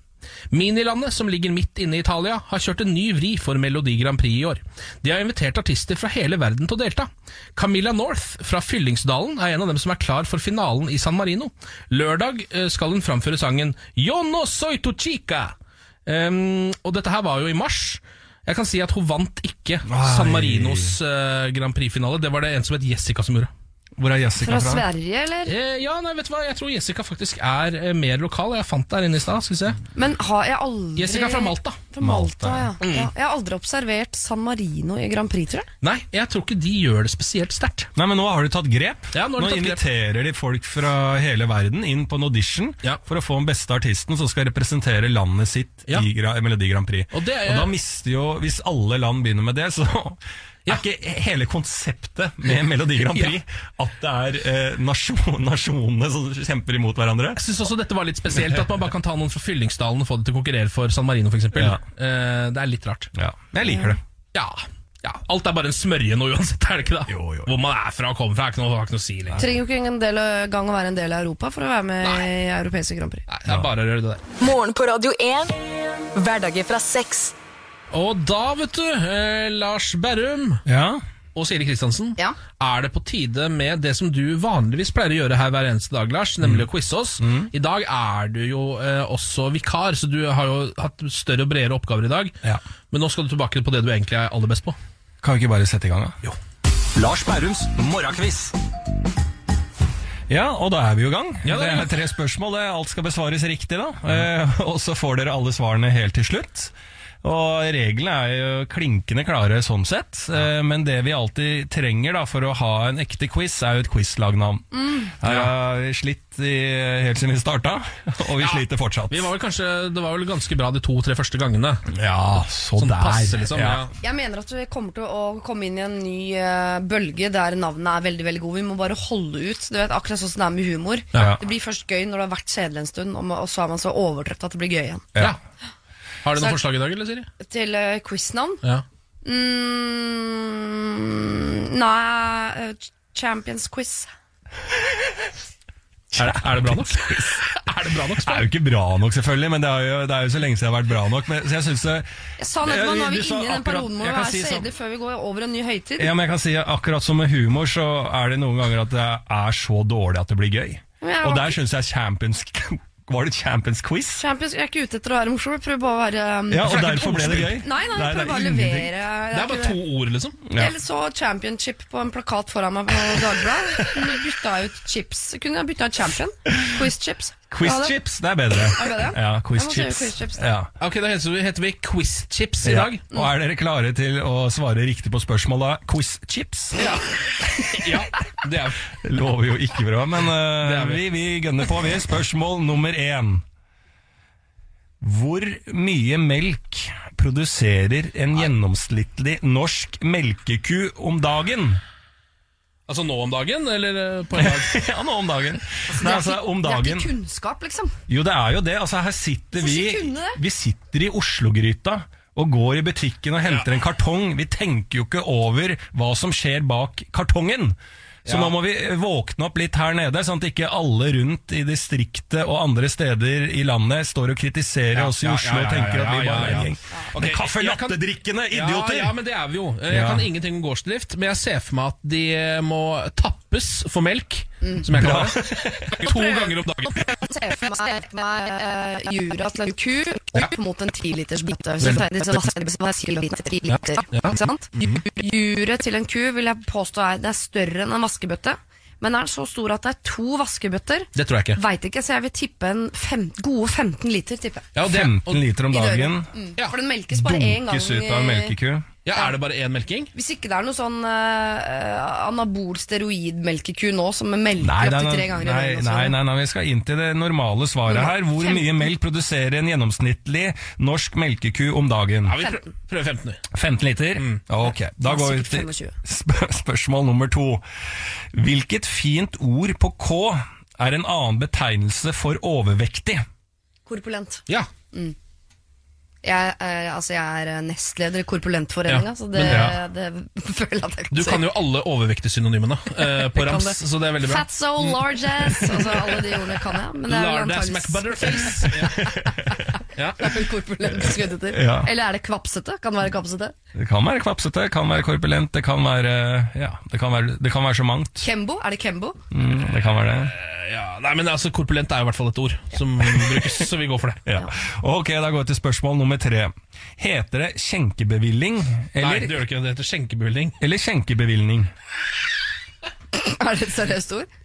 Minilandet, som ligger midt inne i Italia, har kjørt en ny vri for Melodi Grand Prix i år. De har invitert artister fra hele verden til å delta. Camilla North fra Fyllingsdalen er en av dem som er klar for finalen i San Marino. Lørdag eh, skal hun framføre sangen Yo no soy tu chica. Um, og dette her var jo i mars. Jeg kan si at hun vant ikke San Marinos uh, Grand Prix-finale. Det var det en som het Jessica som gjorde. Hvor er Jessica Fra fra? Sverige, eller? Eh, ja, nei, vet du hva? Jeg tror Jessica faktisk er eh, mer lokal. Jeg fant det her inne i stad. Skal vi se. Men har jeg aldri Jessica fra Malta. Fra Malta, ja. Mm. ja. Jeg har aldri observert San Marino i Grand Prix, tror jeg. Nei, jeg tror ikke de gjør det spesielt sterkt. Nei, men Nå har de tatt grep. Ja, nå har de tatt grep. inviterer de folk fra hele verden inn på en audition Ja. for å få den beste artisten som skal representere landet sitt Ja. i Gra Melodi Grand Prix. Og det er- da mister jo, Hvis alle land begynner med det, så Ja. er ikke hele konseptet med Melodi Grand Prix at det er eh, nasjon, nasjonene som kjemper imot hverandre. Jeg synes også dette var litt spesielt, at man bare kan ta noen fra Fyllingsdalen og få det til å konkurrere for San Marino f.eks. Ja. Eh, det er litt rart. Ja, men jeg liker det. Ja, ja, alt er bare en smørje nå uansett, er det ikke da? Jo, jo. Hvor man er fra og kommer fra, er ikke noe, har ikke noe å si lenger. Trenger jo ikke en del, gang å være en del av Europa for å være med Nei. i europeiske Grand Prix. Nei, det er bare å gjøre det der. Morgen på Radio 1. Hverdager fra seks. Og da, vet du, eh, Lars Berrum Ja, og Siri Kristiansen, Ja. er det på tide med det som du vanligvis pleier å gjøre her hver eneste dag, Lars, nemlig å quize oss. I dag er du jo eh, også vikar, så du har jo hatt større og bredere oppgaver i dag. Ja. Men nå skal du tilbake på det du egentlig er aller best på. Kan vi ikke bare sette i gang, da? Jo. Lars Bærums morgenquiz. Ja, og da er vi jo i gang. Ja, da det er vi er tre spørsmål. det- Alt skal besvares riktig, da. Eh, og så får dere alle svarene helt til slutt. Og reglene er jo klinkende klare sånn sett, ja. men det vi alltid trenger da for å ha en ekte quiz, er jo et quizlagnavn. Her har vi slitt i, helt siden vi starta, og vi Ja. sliter fortsatt. Vi var vel kanskje, Det var vel ganske bra de to-tre første gangene. Ja, så Sånn der. passe, liksom. Ja. Ja. Jeg mener at vi kommer til å komme inn i en ny eh, bølge der navnet er veldig veldig gode. Vi må bare holde ut. Du vet, Akkurat sånn som det er med humor. Ja. Det blir først gøy når det har vært kjedelig en stund, og og så er man så overtrøtt at det blir gøy igjen. Ja. Har du noen forslag i dag, eller, Siri? Til uh, quiznavn Ja. Mm, nei, uh, Champions Quiz. Er det, er det bra nok? er det bra nok? Det er jo ikke bra nok, selvfølgelig, men det er jo, det er jo så lenge siden det har vært bra nok. Men, så jeg synes det, Jeg sa nettopp at nå er vi inne i den perioden hvor jeg vi kan er si sånn- før vi går over en ny høytid. Ja, men jeg kan si at Akkurat som med humor, så er det noen ganger at det er så dårlig at det blir gøy. Og der syns jeg Champions Var det Champions Quiz? Champions, jeg er ikke ute etter å være morsom, jeg prøver bare å være um, Ja, og derfor ble det gøy? Nei, nei, jeg er prøver bare å ingenting. levere. Det er bare ikke to ord, liksom. Ja. Jeg så championship på en plakat foran meg på Dagbladet. Bytta ut chips. Kunne jeg bytta ut champion? Quiz chips. Quiz Ja, det- chips, det er bedre. Er det? Ja, quiz Jeg må si chips. quiz chips. Ja. Ok, Da heter vi, Quizchips vi Quiz Chips i Ja. dag. Og er dere klare til å svare riktig på spørsmålet Quiz chips? Ja, det er lover jo ikke bra, men uh, er vi. vi, vi gønner på. Vi. Spørsmål nummer én. Hvor mye melk produserer en gjennomsnittlig norsk melkeku om dagen? Altså nå om dagen, eller eh, på en dag? ja, nå om dagen. Det Nei, er altså, ikke- dagen. Det er ikke kunnskap, liksom. Jo, det er jo det. Altså, her sitter vi? Vi sitter i Oslo-gryta og går i butikken og henter en kartong. Vi tenker jo ikke over hva som skjer bak kartongen. Så Ja. nå må vi våkne opp litt her nede, sånn at ikke alle rundt i distriktet og andre steder i landet står og kritiserer Ja, oss i Oslo og tenker at vi bare er en gjeng Okay, men kaffe latte-drikkende idioter! Ja, men det er vi jo. Eh, Jeg kan ingenting om gårdsdrift, men jeg ser for meg at de må må tappes for melk, som jeg kan ha, To ganger om dagen. Se for meg, meg uh, jura til en ku opp mot en tiliters 10 liter, ikke sant? Juret til en ku vil jeg påstå er, det er større enn en vaskebøtte. Men er den så stor at det er to vaskebøtter? Det tror jeg ikke. Vet ikke, så jeg vil tippe en fem, gode 15 liter. Ja, 15 liter om dagen Mm. Ja. For den melkes bare én gang. dunkes ut av en melkeku. Ja, Er det bare én melking? Hvis ikke det er noe sånn uh, anabol steroidmelkeku nå som melker Nei, nei, opptil tre nei, ganger i nei, nei, nei, nei, vi skal inn til det normale svaret her. Hvor 15. mye melk produserer en gjennomsnittlig norsk melkeku om dagen? Ja, vi prøver 15. vi. 15 liter? Mm. Ok, da går vi til 25. spørsmål nummer to. Hvilket fint ord på K er en annen betegnelse for overvektig? Korpulent. Ja. Jeg er, altså jeg er eh, nestleder i Korpulentforeninga, Ja, så det, ja. det føler jeg at jeg kan Du kan jo alle overvektesynonymene eh, på rams, det. så det er veldig bra. Fatso, large ass altså Alle de ordene kan jeg. Men det er vel ass antageligvis McButterface. Ja. korpulent. Ja. Eller er det kvapsete? Kan det være kvapsete? Det kan være kvapsete, det kan være korpulent, det kan være Ja, det kan være, det kan være så mangt. Kembo? Er det Kembo? Mm, det kan være det. Ja, nei, men altså, Korpulent er i hvert fall et ord som brukes, så vi går for det. Ja. Ok, da går vi til spørsmål nummer tre. Heter det skjenkebevilling Nei, eller, det gjør det ikke. Det heter skjenkebevilling. eller skjenkebevilgning? Er det et seriøst ord?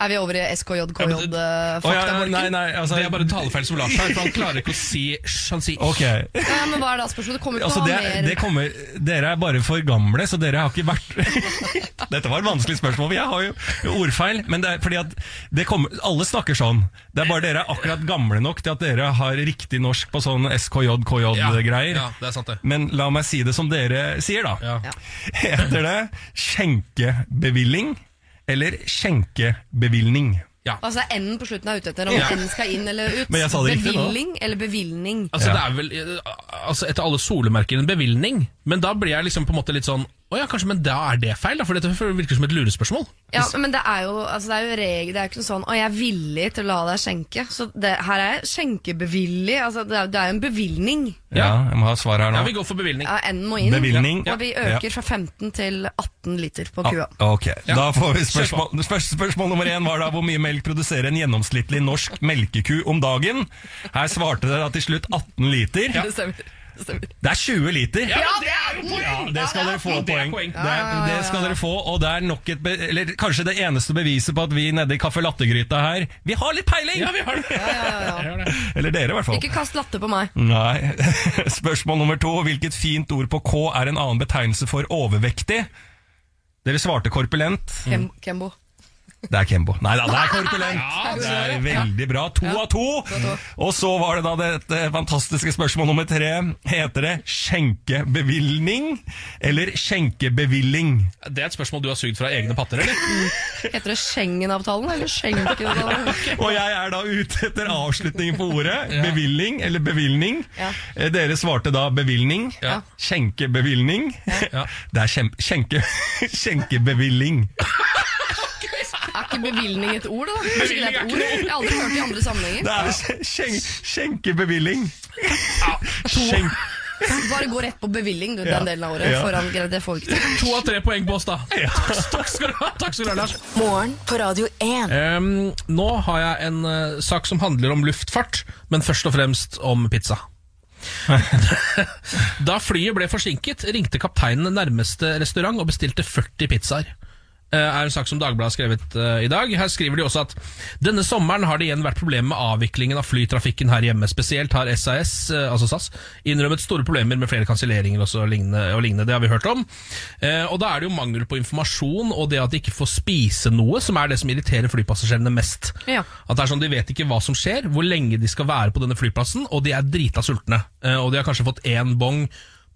Er vi over i Ja, SKJKJ-fakta? ja, nei, nei, altså, Det er bare talefeil som Lars har. han klarer ikke å si Han sier Ok, Ja, men hva er da spørsmålet? Det kommer ikke altså det, mer det kommer, Dere er bare for gamle, så dere har ikke vært Dette var et vanskelig spørsmål, jeg har jo ordfeil. Men det er fordi at det kommer, alle snakker sånn. Det er bare dere er akkurat gamle nok til at dere har riktig norsk på sånn SKJ-KJ-greier. Ja, det er sant, det. Men la meg si det som dere sier, da. Ja. Heter det skjenkebevilling eller skjenkebevilgning? Altså N på slutten er ute etter om Ja. N skal inn eller ut. Men jeg sa det riktig nå. Eller bevilgning? Altså, Ja. Det er vel eh, altså, etter alle solemerker en bevilgning, men da blir jeg liksom på en måte litt sånn Å ja, kanskje, men da er det feil, da, for dette virker som et lurespørsmål. Ja, men det er jo, altså det er jo regel, det er jo ikke sånn 'Å, jeg er villig til å la deg skjenke'. Så det, her er jeg skjenkebevillig. Altså, det er det er jo en bevilgning. Ja, jeg må ha svar her Ja, vi går for bevilgning. Ja, N må inn. Bevilgning. Og vi Ja. øker fra 15 til 18 liter på Ah, kua. ok, Ja. da får vi spørsmål, spørs- spørsmål nummer én var da hvor mye melk produserer en gjennomsnittlig norsk melkeku om dagen. Her svarte dere da til slutt 18 liter. Ja. Det stemmer. Det er 20 liter! Ja, men det er jo poeng! Ja, det skal dere få Det er poeng. Det, er, det skal dere få, og det er nok et be Eller kanskje det eneste beviset på at vi nede i Kaffe Latte-gryta her Vi har litt peiling! Ja, vi har det. Eller dere, i hvert fall. Ikke kast latte på meg. Nei. Spørsmål nummer to. Hvilket fint ord på K er en annen betegnelse for overvektig? Dere svarte korpulent. Kem, Kembo. Det er Kembo. Nei da, det er korpulent. det er veldig bra. To av to. Og så var det da dette fantastiske spørsmål nummer tre. Heter det skjenkebevilgning eller skjenkebevilling? Det er et spørsmål du har sugd fra egne patter, eller? Heter det Schengen-avtalen eller Schengen-avtalen? Og jeg er da ute etter avslutningen på ordet. Bevilling eller bevilgning. Ja. Eh, Dere svarte da bevilgning. Ja. Skjenkebevilgning. Ja. Det er skjenkebevilling. Ikke bevilgning et ord, da? Ikke det er et ord? Jeg har aldri hørt det i andre sammenhenger. Det er skjen, skjenkebevilling. Skjenk, Bare gå rett på bevilling du, Ja. den delen av året. Ja. Foran det får vi ikke til. To av tre poeng på oss, da. Takk, takk skal du ha, takk skal du ha Lars. Morgen på Radio 1. Ehm, nå har jeg en eh, sak som handler om luftfart, men først og fremst om pizza. da flyet ble forsinket, ringte kapteinen nærmeste restaurant og bestilte 40 pizzaer. Eh, er en sak som Dagbladet har skrevet eh, i dag. Her skriver de også at denne sommeren har det igjen vært problemer med avviklingen av flytrafikken her hjemme. Spesielt har SAS, eh, altså SAS innrømmet store problemer med flere kanselleringer og, lignende, og lignende. Det har vi hørt om. Og da er det jo mangel på informasjon og det at de ikke får spise noe, som er det som irriterer flypassasjerene mest. Ja. At det er sånn, De vet ikke hva som skjer, hvor lenge de skal være på denne flyplassen, og de er drita sultne. Og de har kanskje fått én bong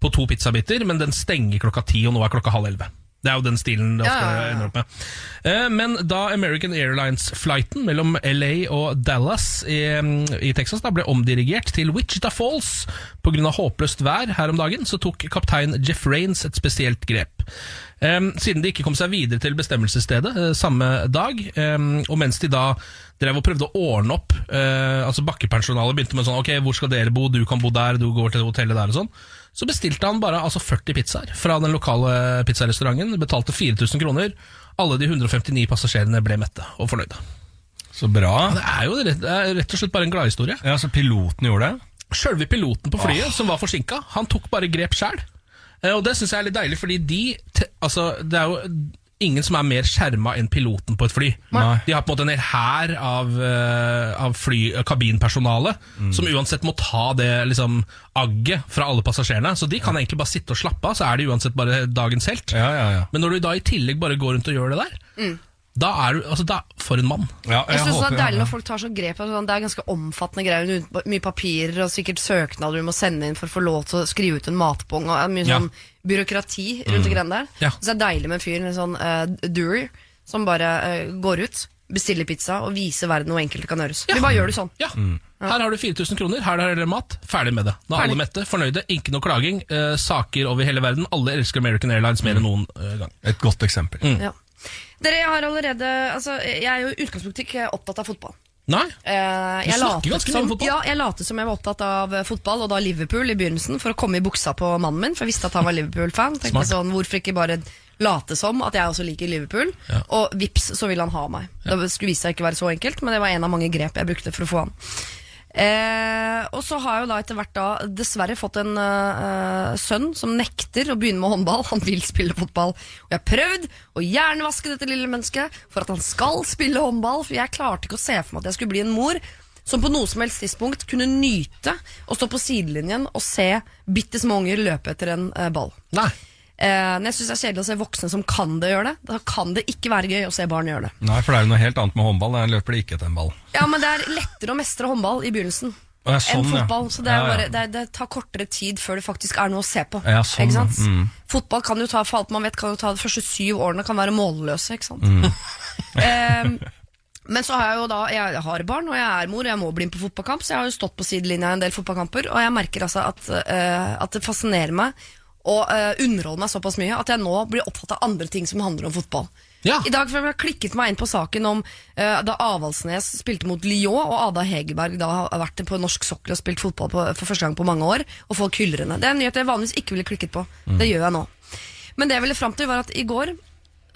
på to pizzabiter, men den stenger klokka ti, og nå er klokka halv elleve. Det er jo den stilen det ofte Ja, ender opp med. Eh, Men da American Airlines-flighten mellom LA og Dallas i, i Texas da ble omdirigert til Wichita Falls pga. håpløst vær her om dagen, så tok kaptein Jeff Raines et spesielt grep. Eh, Siden de ikke kom seg videre til bestemmelsesstedet eh, samme dag, og mens de da drev og prøvde å ordne opp Altså Bakkepersonalet begynte med sånn Ok, hvor skal dere bo? Du kan bo der, du går til hotellet der og sånn. Så bestilte han bare altså 40 pizzaer fra den lokale pizzarestauranten. Betalte 4000 kroner. Alle de 159 passasjerene ble mette og fornøyde. Så bra. Det er jo rett, det er rett og slett bare en gladhistorie. Ja, Så piloten gjorde det? Sjølve piloten på flyet, som var forsinka, han tok bare grep sjæl. Og det syns jeg er litt deilig, fordi de Altså, det er jo ingen som er mer skjerma enn piloten på et fly. Nei. De har på en måte en hel hær av, eh, av fly, kabinpersonale som uansett må ta det liksom, agget fra alle passasjerene. Så de kan egentlig bare sitte og slappe av, så er de uansett bare dagens helt. Ja, ja, ja. Men når du da i tillegg bare går rundt og gjør det der, da er du altså, da, For en mann. ja Jeg synes det er deilig når folk tar så grep sånn, Det er ganske omfattende greier. Mye papirer og sikkert søknader du må sende inn for å få lov til å skrive ut en matbong. Og mye Ja. sånn byråkrati rundt og greiene der. Ja. Så det er deilig med en fyr, en sånn uh, doer, som bare uh, går ut, bestiller pizza og viser verden hvor enkelt det kan gjøres. Vi bare gjør det sånn. Ja. Her har du 4000 kroner, her har dere mat. Ferdig med det. Da er alle mette, fornøyde, ikke noe klaging. Uh, saker over hele verden. Alle elsker American Airlines mer enn noen eh, gang. Et godt eksempel. Ja. Dere jeg har allerede altså, Jeg er jo i utgangspunktet ikke opptatt av fotball. Nei? Eh, Du jeg snakker ganske mye om fotball. Ja, jeg lot som jeg var opptatt av eh, fotball, og da Liverpool i begynnelsen, for å komme i buksa på mannen min, for jeg visste at han var Liverpool-fan. Tenkte Smart. sånn, Hvorfor ikke bare late som at jeg også liker Liverpool? Ja. Og vips, så vil han ha meg. Det skulle vise seg ikke være så enkelt, men det var en av mange grep jeg brukte for å få han. Eh, og så har jeg jo da etter hvert da dessverre fått en eh, sønn som nekter å begynne med håndball. Han vil spille fotball. Og jeg har prøvd å hjernevaske dette lille mennesket for at han skal spille håndball, for jeg klarte ikke å se for meg at jeg skulle bli en mor som på noe som helst tidspunkt kunne nyte å stå på sidelinjen og se bitte små unger løpe etter en eh, ball. Nei. Eh, når jeg syns det er kjedelig å se voksne som kan det gjøre det, da kan det ikke være gøy å se barn gjøre det. Nei, for det er jo noe helt annet med håndball. Der løper det ikke etter en ball. Ja, men det er lettere å mestre håndball i begynnelsen. Ja, sånn, enn fotball. Så det, Ja, ja. bare, det, det tar kortere tid før det faktisk er noe å se på. Sånn? Mm. Fotball kan jo ta for alt man vet, kan jo ta de første syv årene kan være målløse. Ikke sant? Mm. eh, men så har jeg jo da Jeg har barn, og jeg er mor, og jeg må bli med på fotballkamp, så jeg har jo stått på sidelinja i en del fotballkamper, og jeg merker altså at, eh, at det fascinerer meg og uh, underholde meg såpass mye at jeg nå blir opptatt av andre ting som handler om fotball. Ja. I dag for jeg klikket meg inn på saken om uh, da Avaldsnes spilte mot Lyon, og Ada Hegerberg da har vært på norsk sokkel og spilt fotball på, for første gang på mange år, og folk hyller henne. Det er en nyhet jeg vanligvis ikke ville klikket på. Det gjør jeg nå. Men det jeg ville fram til, var at i går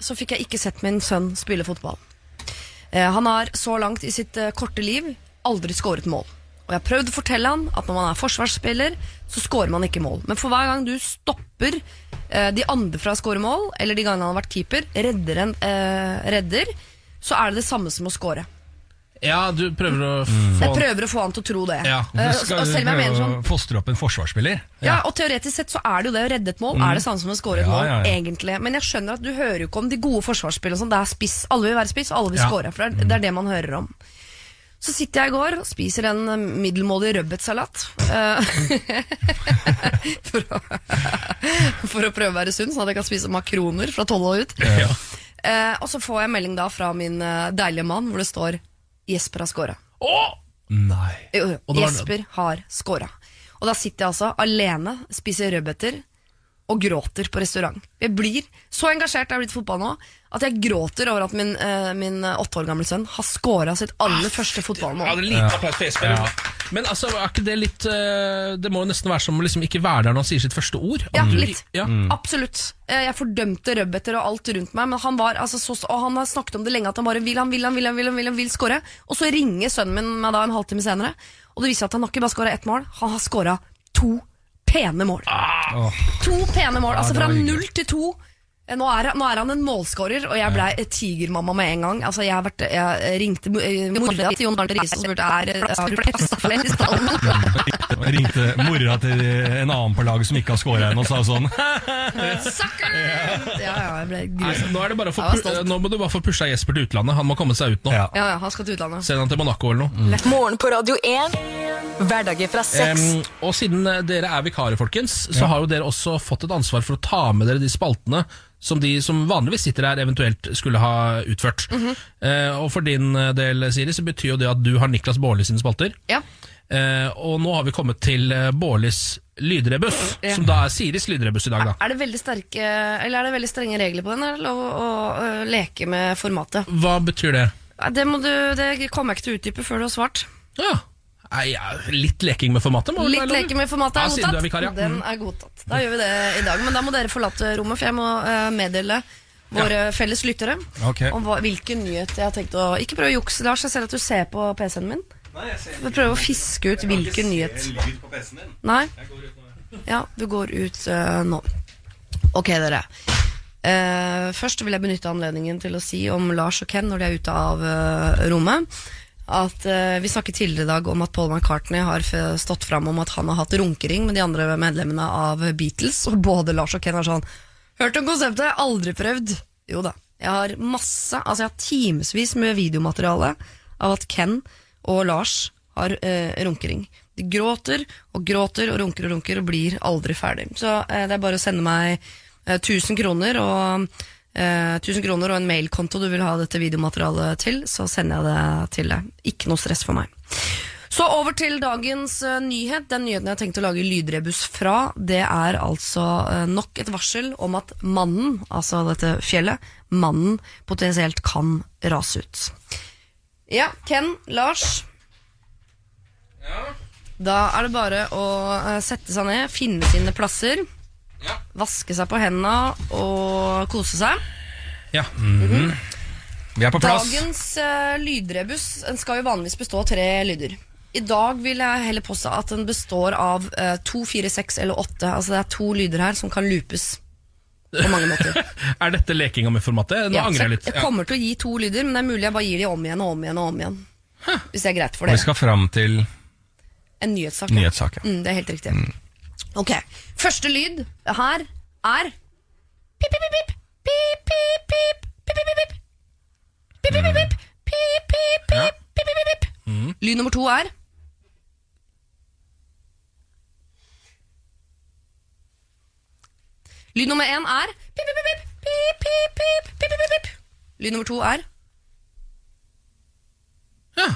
så fikk jeg ikke sett min sønn spille fotball. Uh, han har så langt i sitt eh, korte liv aldri skåret mål. Og jeg har prøvd å fortelle han at når man er forsvarsspiller, så skårer man ikke mål. Men for hver gang du stopper eh, de andre fra å score mål, eller de gangene han har vært keeper, redder en eh, redder, så er det det samme som å score. Ja, du prøver å Mm. få Jeg prøver å få han til å tro det. Ja, Eh, Du og- skal og selv om jeg mener sånn fostre opp en forsvarsspiller. Ja, og teoretisk sett så er det jo det å redde et mål Er det samme som å score et Ja, mål, ja, ja. egentlig Men jeg skjønner at du hører jo ikke om de gode forsvarsspillene og sånn. Det er spiss, alle vil være spiss, og alle vil Ja. score For det er, det er det man hører om Så sitter jeg i går og spiser en eh, middelmådig rødbetsalat eh, for, å, for å prøve å være sunn Sånn at jeg kan spise makroner fra 12 år ut Eh, Og så får jeg melding da fra min deilige mann Hvor det står Jesper har Nei. Og det var- Jesper har scora. Og da sitter jeg altså alene, spiser rødbeter og gråter på restaurant. Jeg blir så engasjert jeg har blitt i fotball nå, at jeg gråter over at min, eh, min åtte år gamle sønn har scora sitt aller første Ja, fotballmål. det en liten applaus for Jesper. Men altså, er ikke det litt eh, Det må jo nesten være som å liksom ikke være der når han sier sitt første ord. At Ja, du- litt. Ja. Absolutt. Eh, Jeg fordømte rødbeter og alt rundt meg, men han var altså så, og han har snakket om det lenge at han bare vil, han vil, han vil, han vil, han vil, han vil score. Og så ringer sønnen min meg da en halvtime senere, og det viser seg at han har ikke bare scora ett mål, han har scora to pene mål. To pene mål, altså det fra hyggelig. null til to. Eh, Nå er, nå er han en målskårer, og jeg blei tigermamma med en gang. Altså, jeg, har vært, jeg ringte eh, mora til Jon Arne Riise og spurte er det plass flere i stallen. Jeg ringte mora til en annen på laget som ikke har scora ennå, og sa sånn Sucker! Ja, ja, jeg ble Nei, grusom. nå, er det bare nå må du bare få pusha Jesper til utlandet. Han må komme seg ut nå. Ja. Ja, han skal til utlandet. Send han til Monaco eller noe. Morgen på Radio 1. Hverdager fra seks. Um, og siden eh, dere er vikarer, folkens, så har jo dere også fått et ansvar for å ta med dere de spaltene som de som vanligvis sitter her, eventuelt skulle ha utført. eh, og for din eh, del, Siri, så betyr jo det at du har Niklas Baarli sine spalter. Ja. Eh, og nå har vi kommet til eh, Baarlis lydrebuss, Ja. som da er Siris lydrebuss i dag, da. Er det veldig sterke Eller er det veldig strenge regler på den? Er det lov å, å, leke med formatet? Hva betyr det? Det, må du, det kommer jeg ikke til å utdype før du har svart. Ja, Nei, ja litt leking med formatet må vel Litt være lov? leke med formatet Ja, er siden du er godtatt. vikar, ja. Den Mm. er godtatt. Da gjør vi det i dag. Men da må dere forlate rommet, for jeg må øh, meddele våre felles lyttere Ok. om hva, hvilken nyhet jeg har tenkt å Ikke prøv å jukse, Lars. Jeg ser at du ser på PC-en min. Jeg prøver å fiske ut hvilken nyhet. lyd på PC-en din. Nei? Ja, du går ut øh, nå. Ok, dere. Eh, først vil jeg benytte anledningen til å si om Lars og Ken når de er ute av øh, rommet. At uh, Vi snakket tidligere i dag om at Paul McCartney har stått fram om at han har hatt runkering med de andre medlemmene av Beatles. Og både Lars og Ken er sånn Hørt om konseptet, aldri prøvd. Jo da. Jeg har masse, altså jeg har timevis med videomateriale av at Ken og Lars har uh, runkering. De gråter og gråter og runker og runker og blir aldri ferdig. Så uh, det er bare å sende meg eh, 1000 kroner og eh, 1000 kroner og en mailkonto du vil ha dette videomaterialet til, så sender jeg det til deg. Ikke noe stress for meg. Så over til dagens eh, nyhet. Den nyheten jeg har tenkt å lage lydrebus fra, det er altså eh, nok et varsel om at mannen, altså dette fjellet, mannen potensielt kan rase ut. Ja, Ken, Lars. Da er det bare å eh, sette seg ned, finne sine plasser, vaske seg på hendene og kose seg. Ja. Vi er på plass. Dagens uh, lydrebus den skal jo vanligvis bestå av tre lyder. I dag vil jeg heller påstå at den består av uh, to, fire, seks eller åtte. Altså det er to lyder her som kan loopes på mange måter. Er dette lekinga med formatet? Nå Ja, angrer jeg litt. Jeg kommer til å gi to lyder, men det er mulig jeg bare gir de om igjen og om igjen. og om igjen Hvis det er greit for Vi skal fram til En nyhetssak. ja. nyhetssaken. Mm, det er helt riktig. Ok, Første lyd her er pip, pip, pip. Pip, pip, pip. Pip, pip, pip. Pip, pip, pip. Pip, pip, pip. Pip, pip. Lyd nummer to er Lyd nummer én er Lyd nummer to er ja,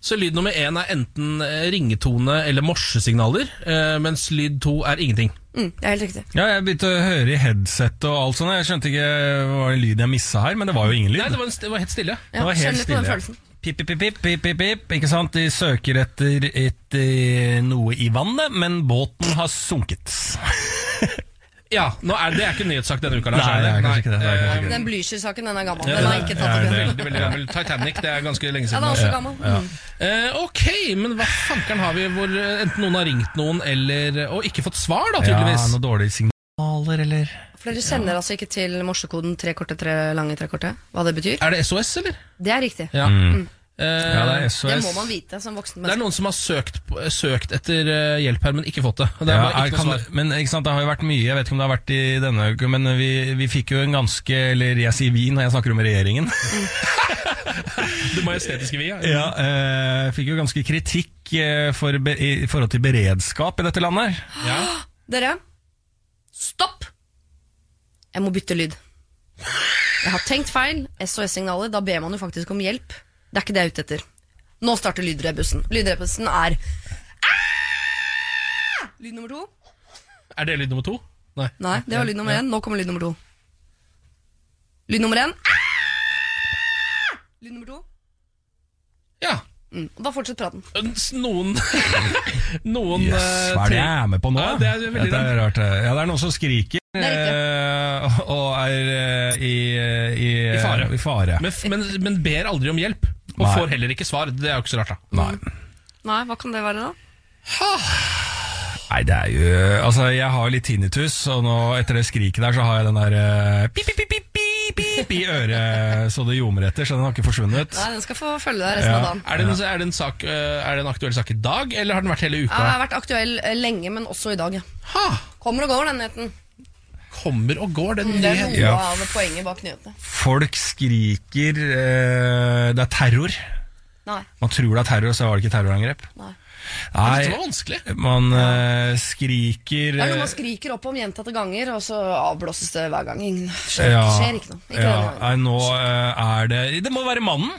Så lyd nummer én er enten eh, ringetone eller morsesignaler, eh, mens lyd to er ingenting. mm, Det er helt riktig. Ja, jeg begynte å høre i headset og alt sånt. Jeg skjønte ikke hva var lyden jeg missa her, men det var jo ingen lyd. Nei, det var, en det var helt stille. Ja, Det var helt på den stille. følelsen. Pip, pip, pip, pip, pip, pip, pip, ikke sant? De søker etter, etter noe i vannet, men båten har sunket. Ja, nå er, Det er ikke nyhetssak denne uka. Lars, Nei, det er kanskje ikke det, det er kanskje Eh, ikke Den Blücher-saken den er gammel. Ja, Den har ikke ja, tatt opp det- igjen. Veldig, veldig gammel. Titanic, det er ganske lenge siden. Ja, den er også gammel. Mm. Eh, ok, men hva fankeren har vi hvor eh, enten noen har ringt noen eller og ikke fått svar, da, tydeligvis? Ja, noen noe dårlige signaler, eller For dere sender altså ikke til morsekoden tre korte, tre lange, tre korte? Hva det betyr? Er det SOS, eller? Det er riktig. Ja. Mm. Eh, Ja, det er SOS. Det må man vite som voksen Det er noen som har søkt, søkt etter eh, hjelp her, men ikke fått det. Det Ja, ikke kan, men ikke sant, det har jo vært mye, jeg vet ikke om det har vært i denne uka, men vi, vi fikk jo en ganske, eller jeg sier vi når jeg snakker om regjeringen, Det majestetiske vi, ja. ja, eh, fikk jo ganske kritikk eh, for, i forhold til beredskap i dette landet. Ja. Dere, stopp! Jeg må bytte lyd. Jeg har tenkt feil. SOS-signaler, da ber man jo faktisk om hjelp. Det er ikke det jeg er ute etter. Nå starter lydrebussen. Lydrebussen er Ah! Lyd nummer to. Er det lyd nummer to? Nei. Nei, det var lyd nummer én. Nå kommer lyd nummer to. Lyd nummer én. Ah! Lyd nummer to. Ja. Mm. og Da fortsett praten. Noen Noen Yes, eh, hva er det jeg er med på nå? Ja, det er veldig Dette er rart. Ja, det er noen som skriker. Er eh, og er eh, i, eh, i, I fare. I fare. Men, men, men ber aldri om hjelp. Og Nei. får heller ikke svar. Det er jo ikke så rart, da. Nei. Nei, hva kan det være, da? Nei, det er jo Altså, jeg har litt tinnitus, og nå etter det skriket der, så har jeg den der eh, pip, pip, pip, pip, pip, i øret så det ljomer etter, så den har ikke forsvunnet. Nei, Den skal få følge deg resten Ja. av dagen. Er det, en, er, det en sak, eh, er det en aktuell sak i dag, eller har den vært hele Ja, uka? Den har vært aktuell eh, lenge, men også i dag. Ja. Ha! Kommer og går, den nyheten. Kommer og går, den Det er noe. Ja. av poenget bak nyhetene. Folk skriker eh, Det er terror. Nei. Man tror det er terror, så var det ikke terrorangrep. Nei. Dette var vanskelig. man eh, skriker Det er noe eh, man skriker opp om gjentatte ganger, og så avblåses det hver gang. Ingen skjer, ja, skjer ikke noe. Ikke ja, nei, nå eh, er det Det må være mannen!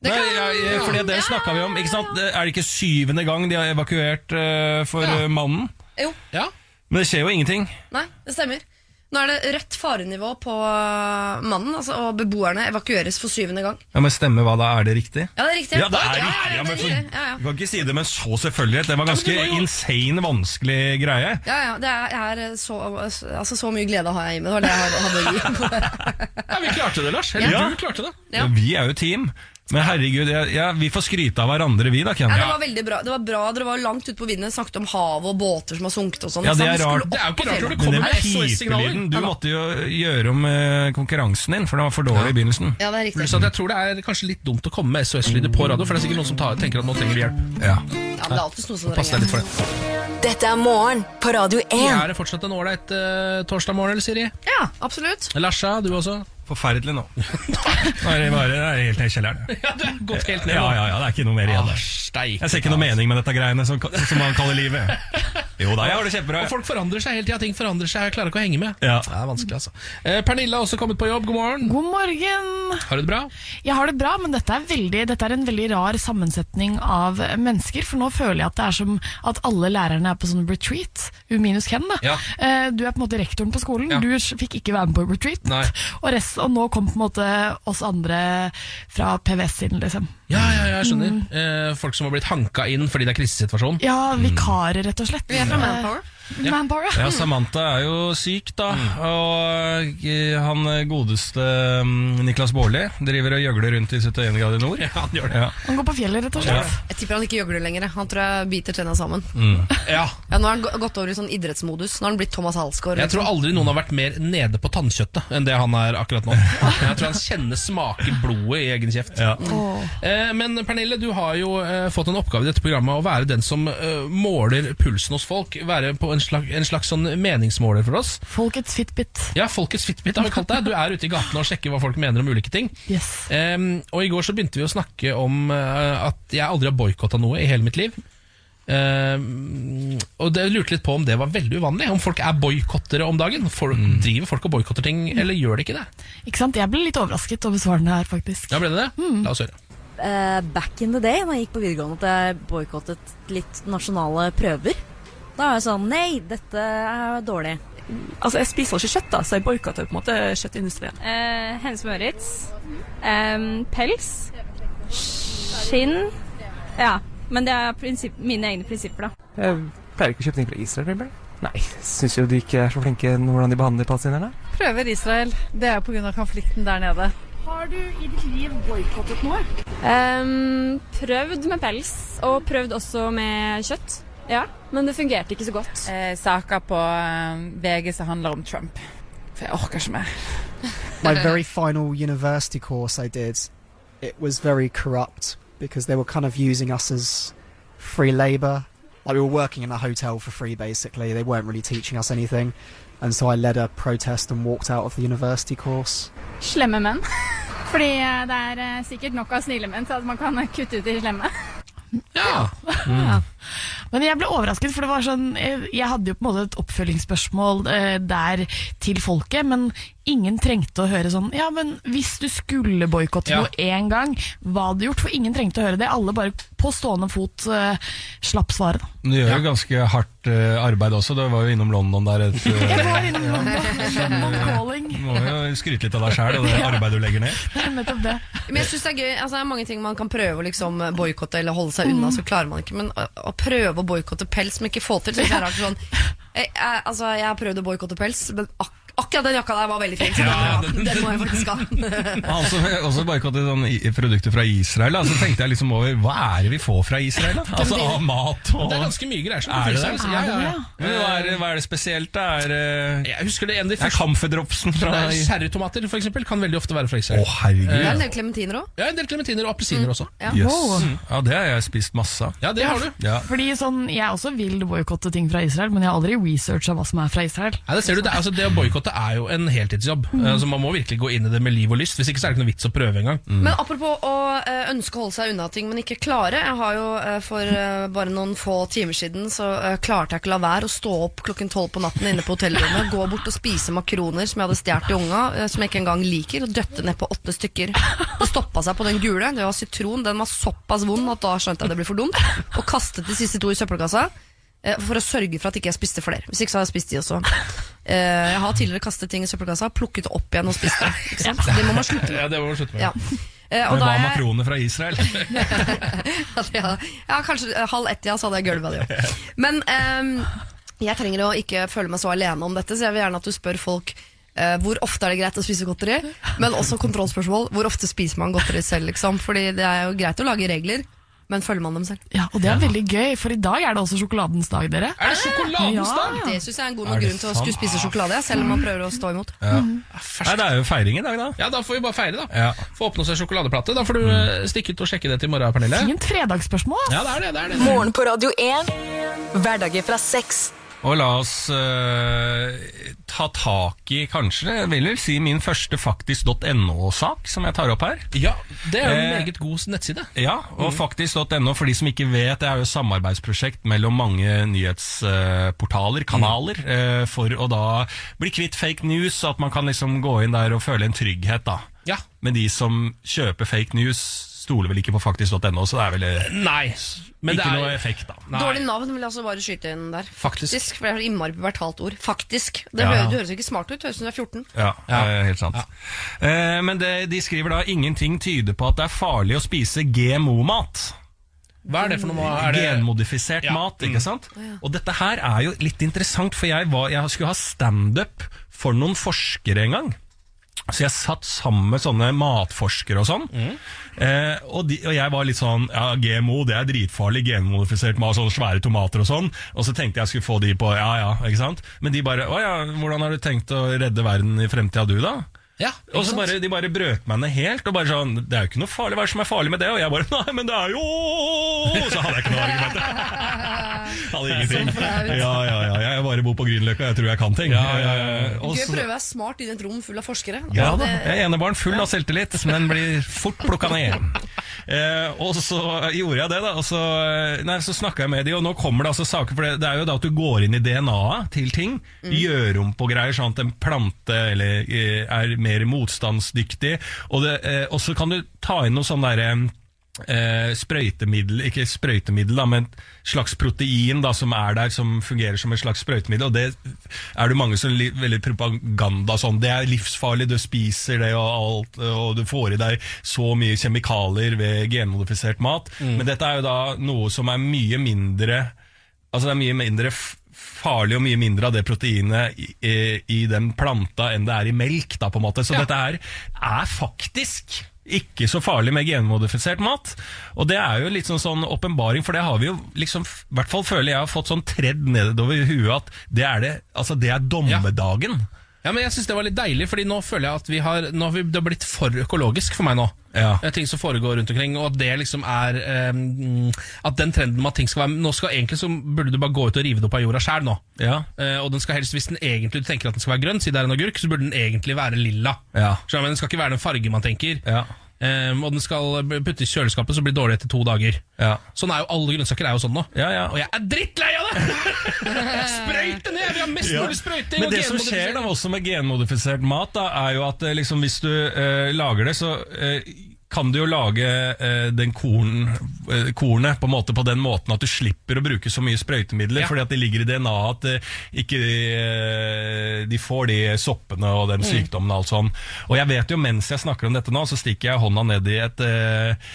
Det kan- ja, ja, fordi det snakka vi om. ikke sant? Er det ikke syvende gang de har evakuert uh, for Ja. eh, mannen? Jo, Ja. Men det skjer jo ingenting. nei, det stemmer. Nå er det rødt farenivå på øh, mannen, altså, og beboerne evakueres for syvende gang. Ja, Men stemmer hva da? Er det riktig? Ja, det er riktig. Ja, det er riktig. Ja, men for-. Du kan ikke si det med så selvfølgelighet. Det var ganske ja, jo- insane vanskelig greie. Ja, ja, det er, er så, altså, så mye glede har jeg i meg. Det var det jeg hadde å gi. ja, vi klarte det, Lars. Eller Ja. du klarte det. Ja. Vi er jo team. Men herregud, ja, ja, vi får skryte av hverandre, vi da, Ken. Ja, det var veldig bra. Det var bra Dere var langt ute på vinden, snakket om havet og båter som har sunket og sånn. Ja, det er rart. Det er jo ikke rart når det kommer med pipelyden Du måtte jo gjøre om eh, konkurransen din, for den var for dårlig i begynnelsen. Ja, det er riktig. Så jeg tror det er kanskje litt dumt å komme med SOS-lyder på radio, for det er sikkert noen som tar, tenker at nå trenger vi hjelp. Ja. Ja, men det er alltid noe som Pass deg litt for det. Dette er morgen på Radio 1. Er det fortsatt en ålreit uh, torsdag morgen, eller Siri? Ja, absolutt. Larsa, du også? Forferdelig nå. Nå er det bare det er helt ned i kjelleren. Ja, du er gått helt ned Ja, nå. ja, ja, det er ikke noe mer igjen. Ah, der. Steik. Jeg ser ikke noe mening med dette greiene som, som man kaller livet. Jo da, jeg har det kjempebra. Og folk forandrer seg hele tida. Ting forandrer seg. Jeg klarer ikke å henge med. Ja. Det er vanskelig, altså. Eh, Pernille har også kommet på jobb. God morgen. God morgen! Har du det bra? Jeg har det bra, men dette er, veldig, dette er en veldig rar sammensetning av mennesker. For nå føler jeg at det er som at alle lærerne er på sånn retreat. Minus Ken, da. Ja. Eh, Du er på en måte rektoren på skolen. Ja. Du fikk ikke være med på retreat. Nei. Og, rest, og nå kom på en måte oss andre fra PVS-siden, liksom. Ja, ja, ja, jeg skjønner. Eh, folk som har blitt hanka inn fordi det er krisesituasjon. Ja, vikarer, rett og slett. Vi er fra Manpower. Ja. Manpower, ja. Ja, Samantha er jo syk, da. Og eh, han godeste mm, Niklas Baarli driver og gjøgler rundt i 71 grader nord. Ja, han gjør det. Ja. Han går på fjellet, rett og slett. Jeg tipper han ikke gjøgler lenger. Han tror jeg biter tenna sammen. Ja. Ja, Nå har han gått over i sånn idrettsmodus. Nå har han blitt Thomas Halsgaard. Jeg tror aldri noen har vært mer nede på tannkjøttet enn det han er akkurat nå. Jeg tror han kjenner smaker blodet i egen kjeft. Ja. Oh. Men Pernille, du har jo eh, fått en oppgave i dette programmet å være den som uh, måler pulsen hos folk. Være på en slags, en slags sånn meningsmåler for oss. Folkets Fitbit. Ja, Folkets Fitbit har vi kalt deg. Du er ute i gatene og sjekker hva folk mener om ulike ting. Yes. Um, og i går så begynte vi å snakke om uh, at jeg aldri har boikotta noe i hele mitt liv. Uh, og det jeg lurte litt på om det var veldig uvanlig. Om folk er boikottere om dagen. Folk, Driver folk og boikotter ting, eller gjør de ikke det? Ikke sant? Jeg ble litt overrasket over svarene her, faktisk. Ja, ble det det? La oss høre. Eh, back in the day, da jeg gikk på videregående, at jeg boikottet litt nasjonale prøver. Da var jeg sånn Nei, dette er dårlig. Altså, Jeg spiser ikke kjøtt, da, så jeg boikotter på en måte kjøttindustrien. Eh, Hennes Møritz. Um, pels. Skinn. Ja. Men det er prinsipp, mine egne prinsipper, da. Jeg pleier ikke å kjøpe ting fra Israel. for eksempel. Nei, syns jo de ikke er så flinke hvordan de behandler palestinerne. Prøver Israel. Det er jo pga. konflikten der nede. Har du i ditt liv boikottet noe? Um, prøvd med pels, og prøvd også med kjøtt. Ja, men det fungerte ikke så godt. Eh, saker på eh, VG som handler om Trump. For jeg orker ikke mer. My very final university course I did, it was very corrupt because they were kind of using us as free labor. Like we were working in a hotel for free, basically. They weren't really teaching us anything. And so I led a protest and walked out of the university course. Slemme menn. Fordi eh, det er eh, sikkert nok av snille menn til at man kan kutte ut de slemme. Ja. Men jeg ble overrasket, for det var sånn eh, Jeg hadde jo på en måte et oppfølgingsspørsmål eh, der til folket, men ingen trengte å høre sånn Ja, men hvis du skulle boikotte Ja. noe én gang, hva hadde du gjort? For ingen trengte å høre det. Alle bare på stående fot eh, slapp svaret. Men det gjør jo ganske hardt eh, arbeid også. Du var jo innom London der. Et, eh, Jeg var innom. London. Du må jo skryte litt av deg sjæl og det arbeidet du legger ned. Det det. Men jeg synes det er gøy, altså det er mange ting man kan prøve å liksom boikotte eller holde seg unna, så klarer man ikke. Men å, å prøve å boikotte pels men ikke få til, Så jeg er rart. Sånn, jeg, jeg, altså, jeg har prøvd å boikotte pels, men ak akkurat den jakka der var veldig fin. Så Ja, den, den må jeg faktisk ha. Altså, også boikottet sånn produkter fra Israel. Så Så tenkte jeg liksom over hva er det vi får fra Israel? Da? Altså av mat og Det er ganske mye greier som Er det det? fra Israel, ja, ja, ja. Hva er, det- hva er det spesielt? da? Er, Jeg husker det en av de første Camphordropsen fra Cherrytomater eksempel, kan veldig ofte være fra Israel. Å, herregud. Det er en del klementiner òg. Ja, en del klementiner og appelsiner også. Ja. Jøss. Ja, det har jeg spist masse av. Ja, det har du. Ja. Fordi sånn, Jeg også vil boikotte ting fra Israel, men jeg har aldri researcha hva som er fra Israel. Ja, det ser du, det, altså, det å boikotte er jo en heltidsjobb. Mm. så man må virkelig gå inn i det med liv og lyst. Hvis ikke så er det ikke noe vits å prøve engang. Men apropos å eh, ønske å holde seg unna ting, men ikke klare. Jeg har jo eh, For bare noen få timer siden så klarte jeg ikke la være å stå opp klokken tolv på natten inne på hotellrommet, gå bort og spise makroner som jeg hadde stjålet til unga, som jeg ikke engang liker, og døtte ned på åtte stykker. Det stoppa seg på den gule. Det var sitron. Den var såpass vond at da skjønte jeg det ble for dumt. Og kastet de siste to i søppelkassa. Eh, For å sørge for at ikke jeg spiste flere. Hvis ikke så hadde jeg spist de også. Eh, Jeg har tidligere kastet ting i søppelkassa, plukket det opp igjen og spist det. Det må man slutte med. Ja, det må man slutte med. Ja. Eh, og Men da hva er makroner fra Israel? ja, kanskje halv ett, ja, så hadde jeg gulvet det. Men um, jeg trenger å ikke føle meg så alene om dette, så jeg vil gjerne at du spør folk Uh, hvor ofte er det greit å spise godteri, men også kontrollspørsmål. Hvor ofte spiser man godteri selv? Liksom? Fordi det er jo greit å lage regler, men følger man dem selv? Ja, Og det er veldig gøy, for i dag er det også sjokoladens dag, dere. Er det sjokoladens dag? Ja. Det syns jeg er en god nok grunn til å skulle spise sjokolade, selv om man prøver å stå imot. Ja. Nei, det er jo feiring i dag, da. Ja, da får vi bare feire, da. Ja. Få åpne oss en sjokoladeplate. Da får du mm. stikke ut og sjekke det til i morgen, Pernille. Fint fredagsspørsmål. Ja, det er det. det, er det. Morgen på Radio 1. Hverdager fra seks. Og la oss uh, ta tak i kanskje jeg vil vel si min første faktisk.no-sak som jeg tar opp her. Ja, det er jo en Eh, meget god nettside. Ja, og faktisk.no, for de som ikke vet, det er jo et samarbeidsprosjekt mellom mange nyhetsportaler, kanaler, eh, for å da bli kvitt fake news, at man kan liksom gå inn der og føle en trygghet, da. Ja. Men de som kjøper fake news, stoler vel ikke på faktisk.no, så det er vel eh, Nei. Men ikke det er, noe effekt, da. Nei. Dårlig navn vil jeg altså bare skyte inn der. Faktisk. For det er så innmari pubertalt ord. Faktisk. Det, Ja. høres, det høres ikke smart ut. Høres ut som du er 14. Ja, ja. er helt sant. Eh, men det, de skriver da ingenting tyder på at det er farlig å spise GMO-mat. Hva er det for noe? Er det... Genmodifisert Ja. mat, ikke sant? Og dette her er jo litt interessant, for jeg, var, jeg skulle ha standup for noen forskere en gang. Så jeg satt sammen med sånne matforskere og sånn. Eh, og, de, og jeg var litt sånn Ja, GMO det er dritfarlig. Genmodifisert mat, sånne svære tomater og sånn. Og så tenkte jeg skulle få de på ja ja, ikke sant. Men de bare Å ja, hvordan har du tenkt å redde verden i fremtida, du da? Ja, Og så bare, De bare brøt meg ned helt. Og bare sånn, Det er jo ikke noe farlig, hva er det som er farlig med det? Og jeg bare Nei, men det er jo Så hadde jeg ikke noe argument. Hadde ingenting. Ja, ja, ja. Jeg bare bor på Grünerløkka, jeg tror jeg kan ting. Ja, ja, ja. Eh, Gøy å prøve å være smart i et rom full av forskere. ja da, jeg er enebarn full av selvtillit, men blir fort plukka ned. Eh, og så gjorde jeg det, da. Og så, nei, så snakka jeg med de, og nå kommer det altså saker For det, det er jo da at du går inn i DNA-et til ting. Gjør om på greier sånn at en plante eller, eh, er mer motstandsdyktig. Og, eh, så kan du ta inn noe sånn derre eh, sprøytemiddel, ikke sprøytemiddel, da, men slags protein da, som er der, som fungerer som et slags sprøytemiddel. Og det er det mange som li, veldig propaganda sånn. Det er livsfarlig, du spiser det og alt, og du får i deg så mye kjemikalier ved genmodifisert mat. Men dette er jo da noe som er mye mindre Altså det er mye mindre farlig og mye mindre av det proteinet i, i, i den planta enn det er i melk, da, på en måte. Så dette her er faktisk ikke så farlig med genmodifisert mat. Og det er jo litt sånn, sånn åpenbaring, for det har vi jo liksom, i hvert fall føler jeg har fått sånn tredd nedover huet at det er, det, altså det er dommedagen. Ja, men jeg synes det var litt deilig, Fordi nå føler jeg at vi har, nå har vi, det har blitt for økologisk for meg nå. Ja. Eh, Ting som foregår rundt omkring, og at det liksom er um, At den trenden med at ting skal være Nå skal Egentlig så burde du bare gå ut og rive det opp av jorda sjæl nå. Ja. Uh, og den skal helst, hvis den egentlig du tenker at den skal være grønn, si det er en agurk, så burde den egentlig være lilla. Ja. Skjønner Men den skal ikke være den farge man tenker. Ja. Eh, og den skal puttes i kjøleskapet, så blir det dårlig etter to dager. Ja. Sånn er jo alle grønnsaker er jo sånn nå. Ja, ja. Og jeg er drittlei av det! Sprøyt det ned! Vi har mest mulig sprøyting. Men og det som skjer da også med genmodifisert mat, da, er jo at eh, liksom, hvis du uh, lager det, så eh, kan du jo lage eh, den korn, eh, kornet på, måte på den måten at du slipper å bruke så mye sprøytemidler, fordi at det ligger i DNA-et at eh, ikke de, de får de soppene og den Mm. sykdommen og alt sånn. Og jeg vet jo mens jeg snakker om dette nå, så stikker jeg hånda ned i et eh,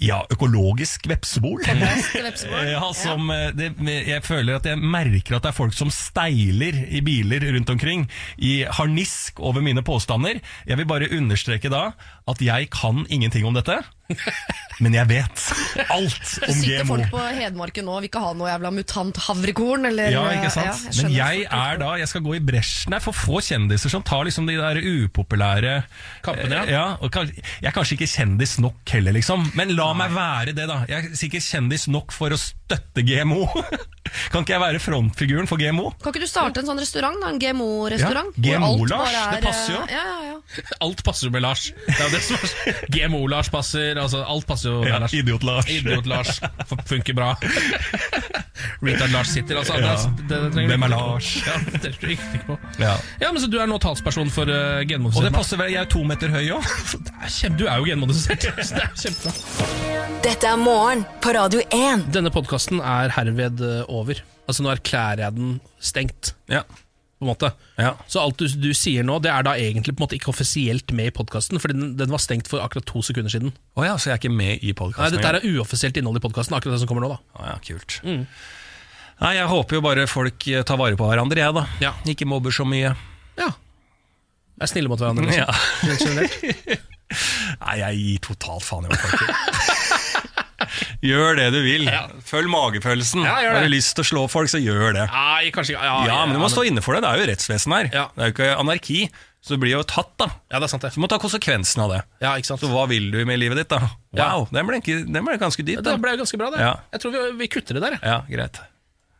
ja, økologisk vepsebol. ja, som, eh, det, jeg føler at jeg merker at det er folk som steiler i biler rundt omkring i harnisk over mine påstander. Jeg vil bare understreke da at jeg kan ingenting om dette, men jeg vet alt om Sitter GMO. folk på Hedmarken nå og vil ikke ha noe jævla mutant havrekorn? Eller, Ja, ikke sant? Ja, jeg Men jeg er da Jeg skal gå i bresjen her for få kjendiser som tar liksom de der upopulære Kampene, ja. og Jeg er kanskje ikke kjendis nok heller, liksom. Men la meg være det, da. Jeg er sikkert kjendis nok for å støtte GMO. kan ikke jeg være frontfiguren for GMO? Kan ikke du starte en sånn restaurant? da? En GMO-restaurant? Ja, GMO-Lars, er, det passer jo. Ja, ja, ja. Alt passer jo med Lars. Det er det som er GMO-Lars passer. Altså, alt passer jo med Ja, Lars. Idiot-Lars. Idiot-Lars funker bra. Retard-Lars sitter altså. Ja. det, det, det Hvem er Lars? Ja, det trenger du ikke på. Ja. Ja, men Så du er nå talsperson for uh, Og det passer vel, jeg er to meter høy òg. Du er jo genmodifisert. Så det er kjempebra. Dette er morgen på Radio 1. Denne podkasten er herved eh, over. Altså Nå erklærer jeg den stengt. Ja. På en måte. Ja. Så alt du, du sier nå, det er da egentlig på en måte ikke offisielt med i podkasten, fordi den, den var stengt for akkurat to sekunder siden. Oh ja, så jeg er ikke med i Nei. Dette er uoffisielt innhold i podkasten, akkurat det som kommer nå. da oh ja, kult. Mm. Nei, Jeg håper jo bare folk eh, tar vare på hverandre, jeg, da. Ja. Ikke mobber så mye. Ja. Er snille mot hverandre. Liksom. Ja. Nei, jeg gir totalt faen i hva folk gjør. Det du vil. Følg magefølelsen. Ja. Har du lyst til å slå folk, så gjør det. Nei, kanskje ikke. Ja, men du må stå inne for det. Det er jo rettsvesen her. Ja. Det er jo ikke anarki. Så du blir jo tatt, da. Ja, det er sant det. Så du må ta konsekvensen av det. Ja, ikke sant Så hva vil du med livet ditt, da? Ja. Wow, den ble, den ble ganske dyp. Det ble ganske bra, det. Ja. Jeg tror vi, vi kutter det der. Ja, greit.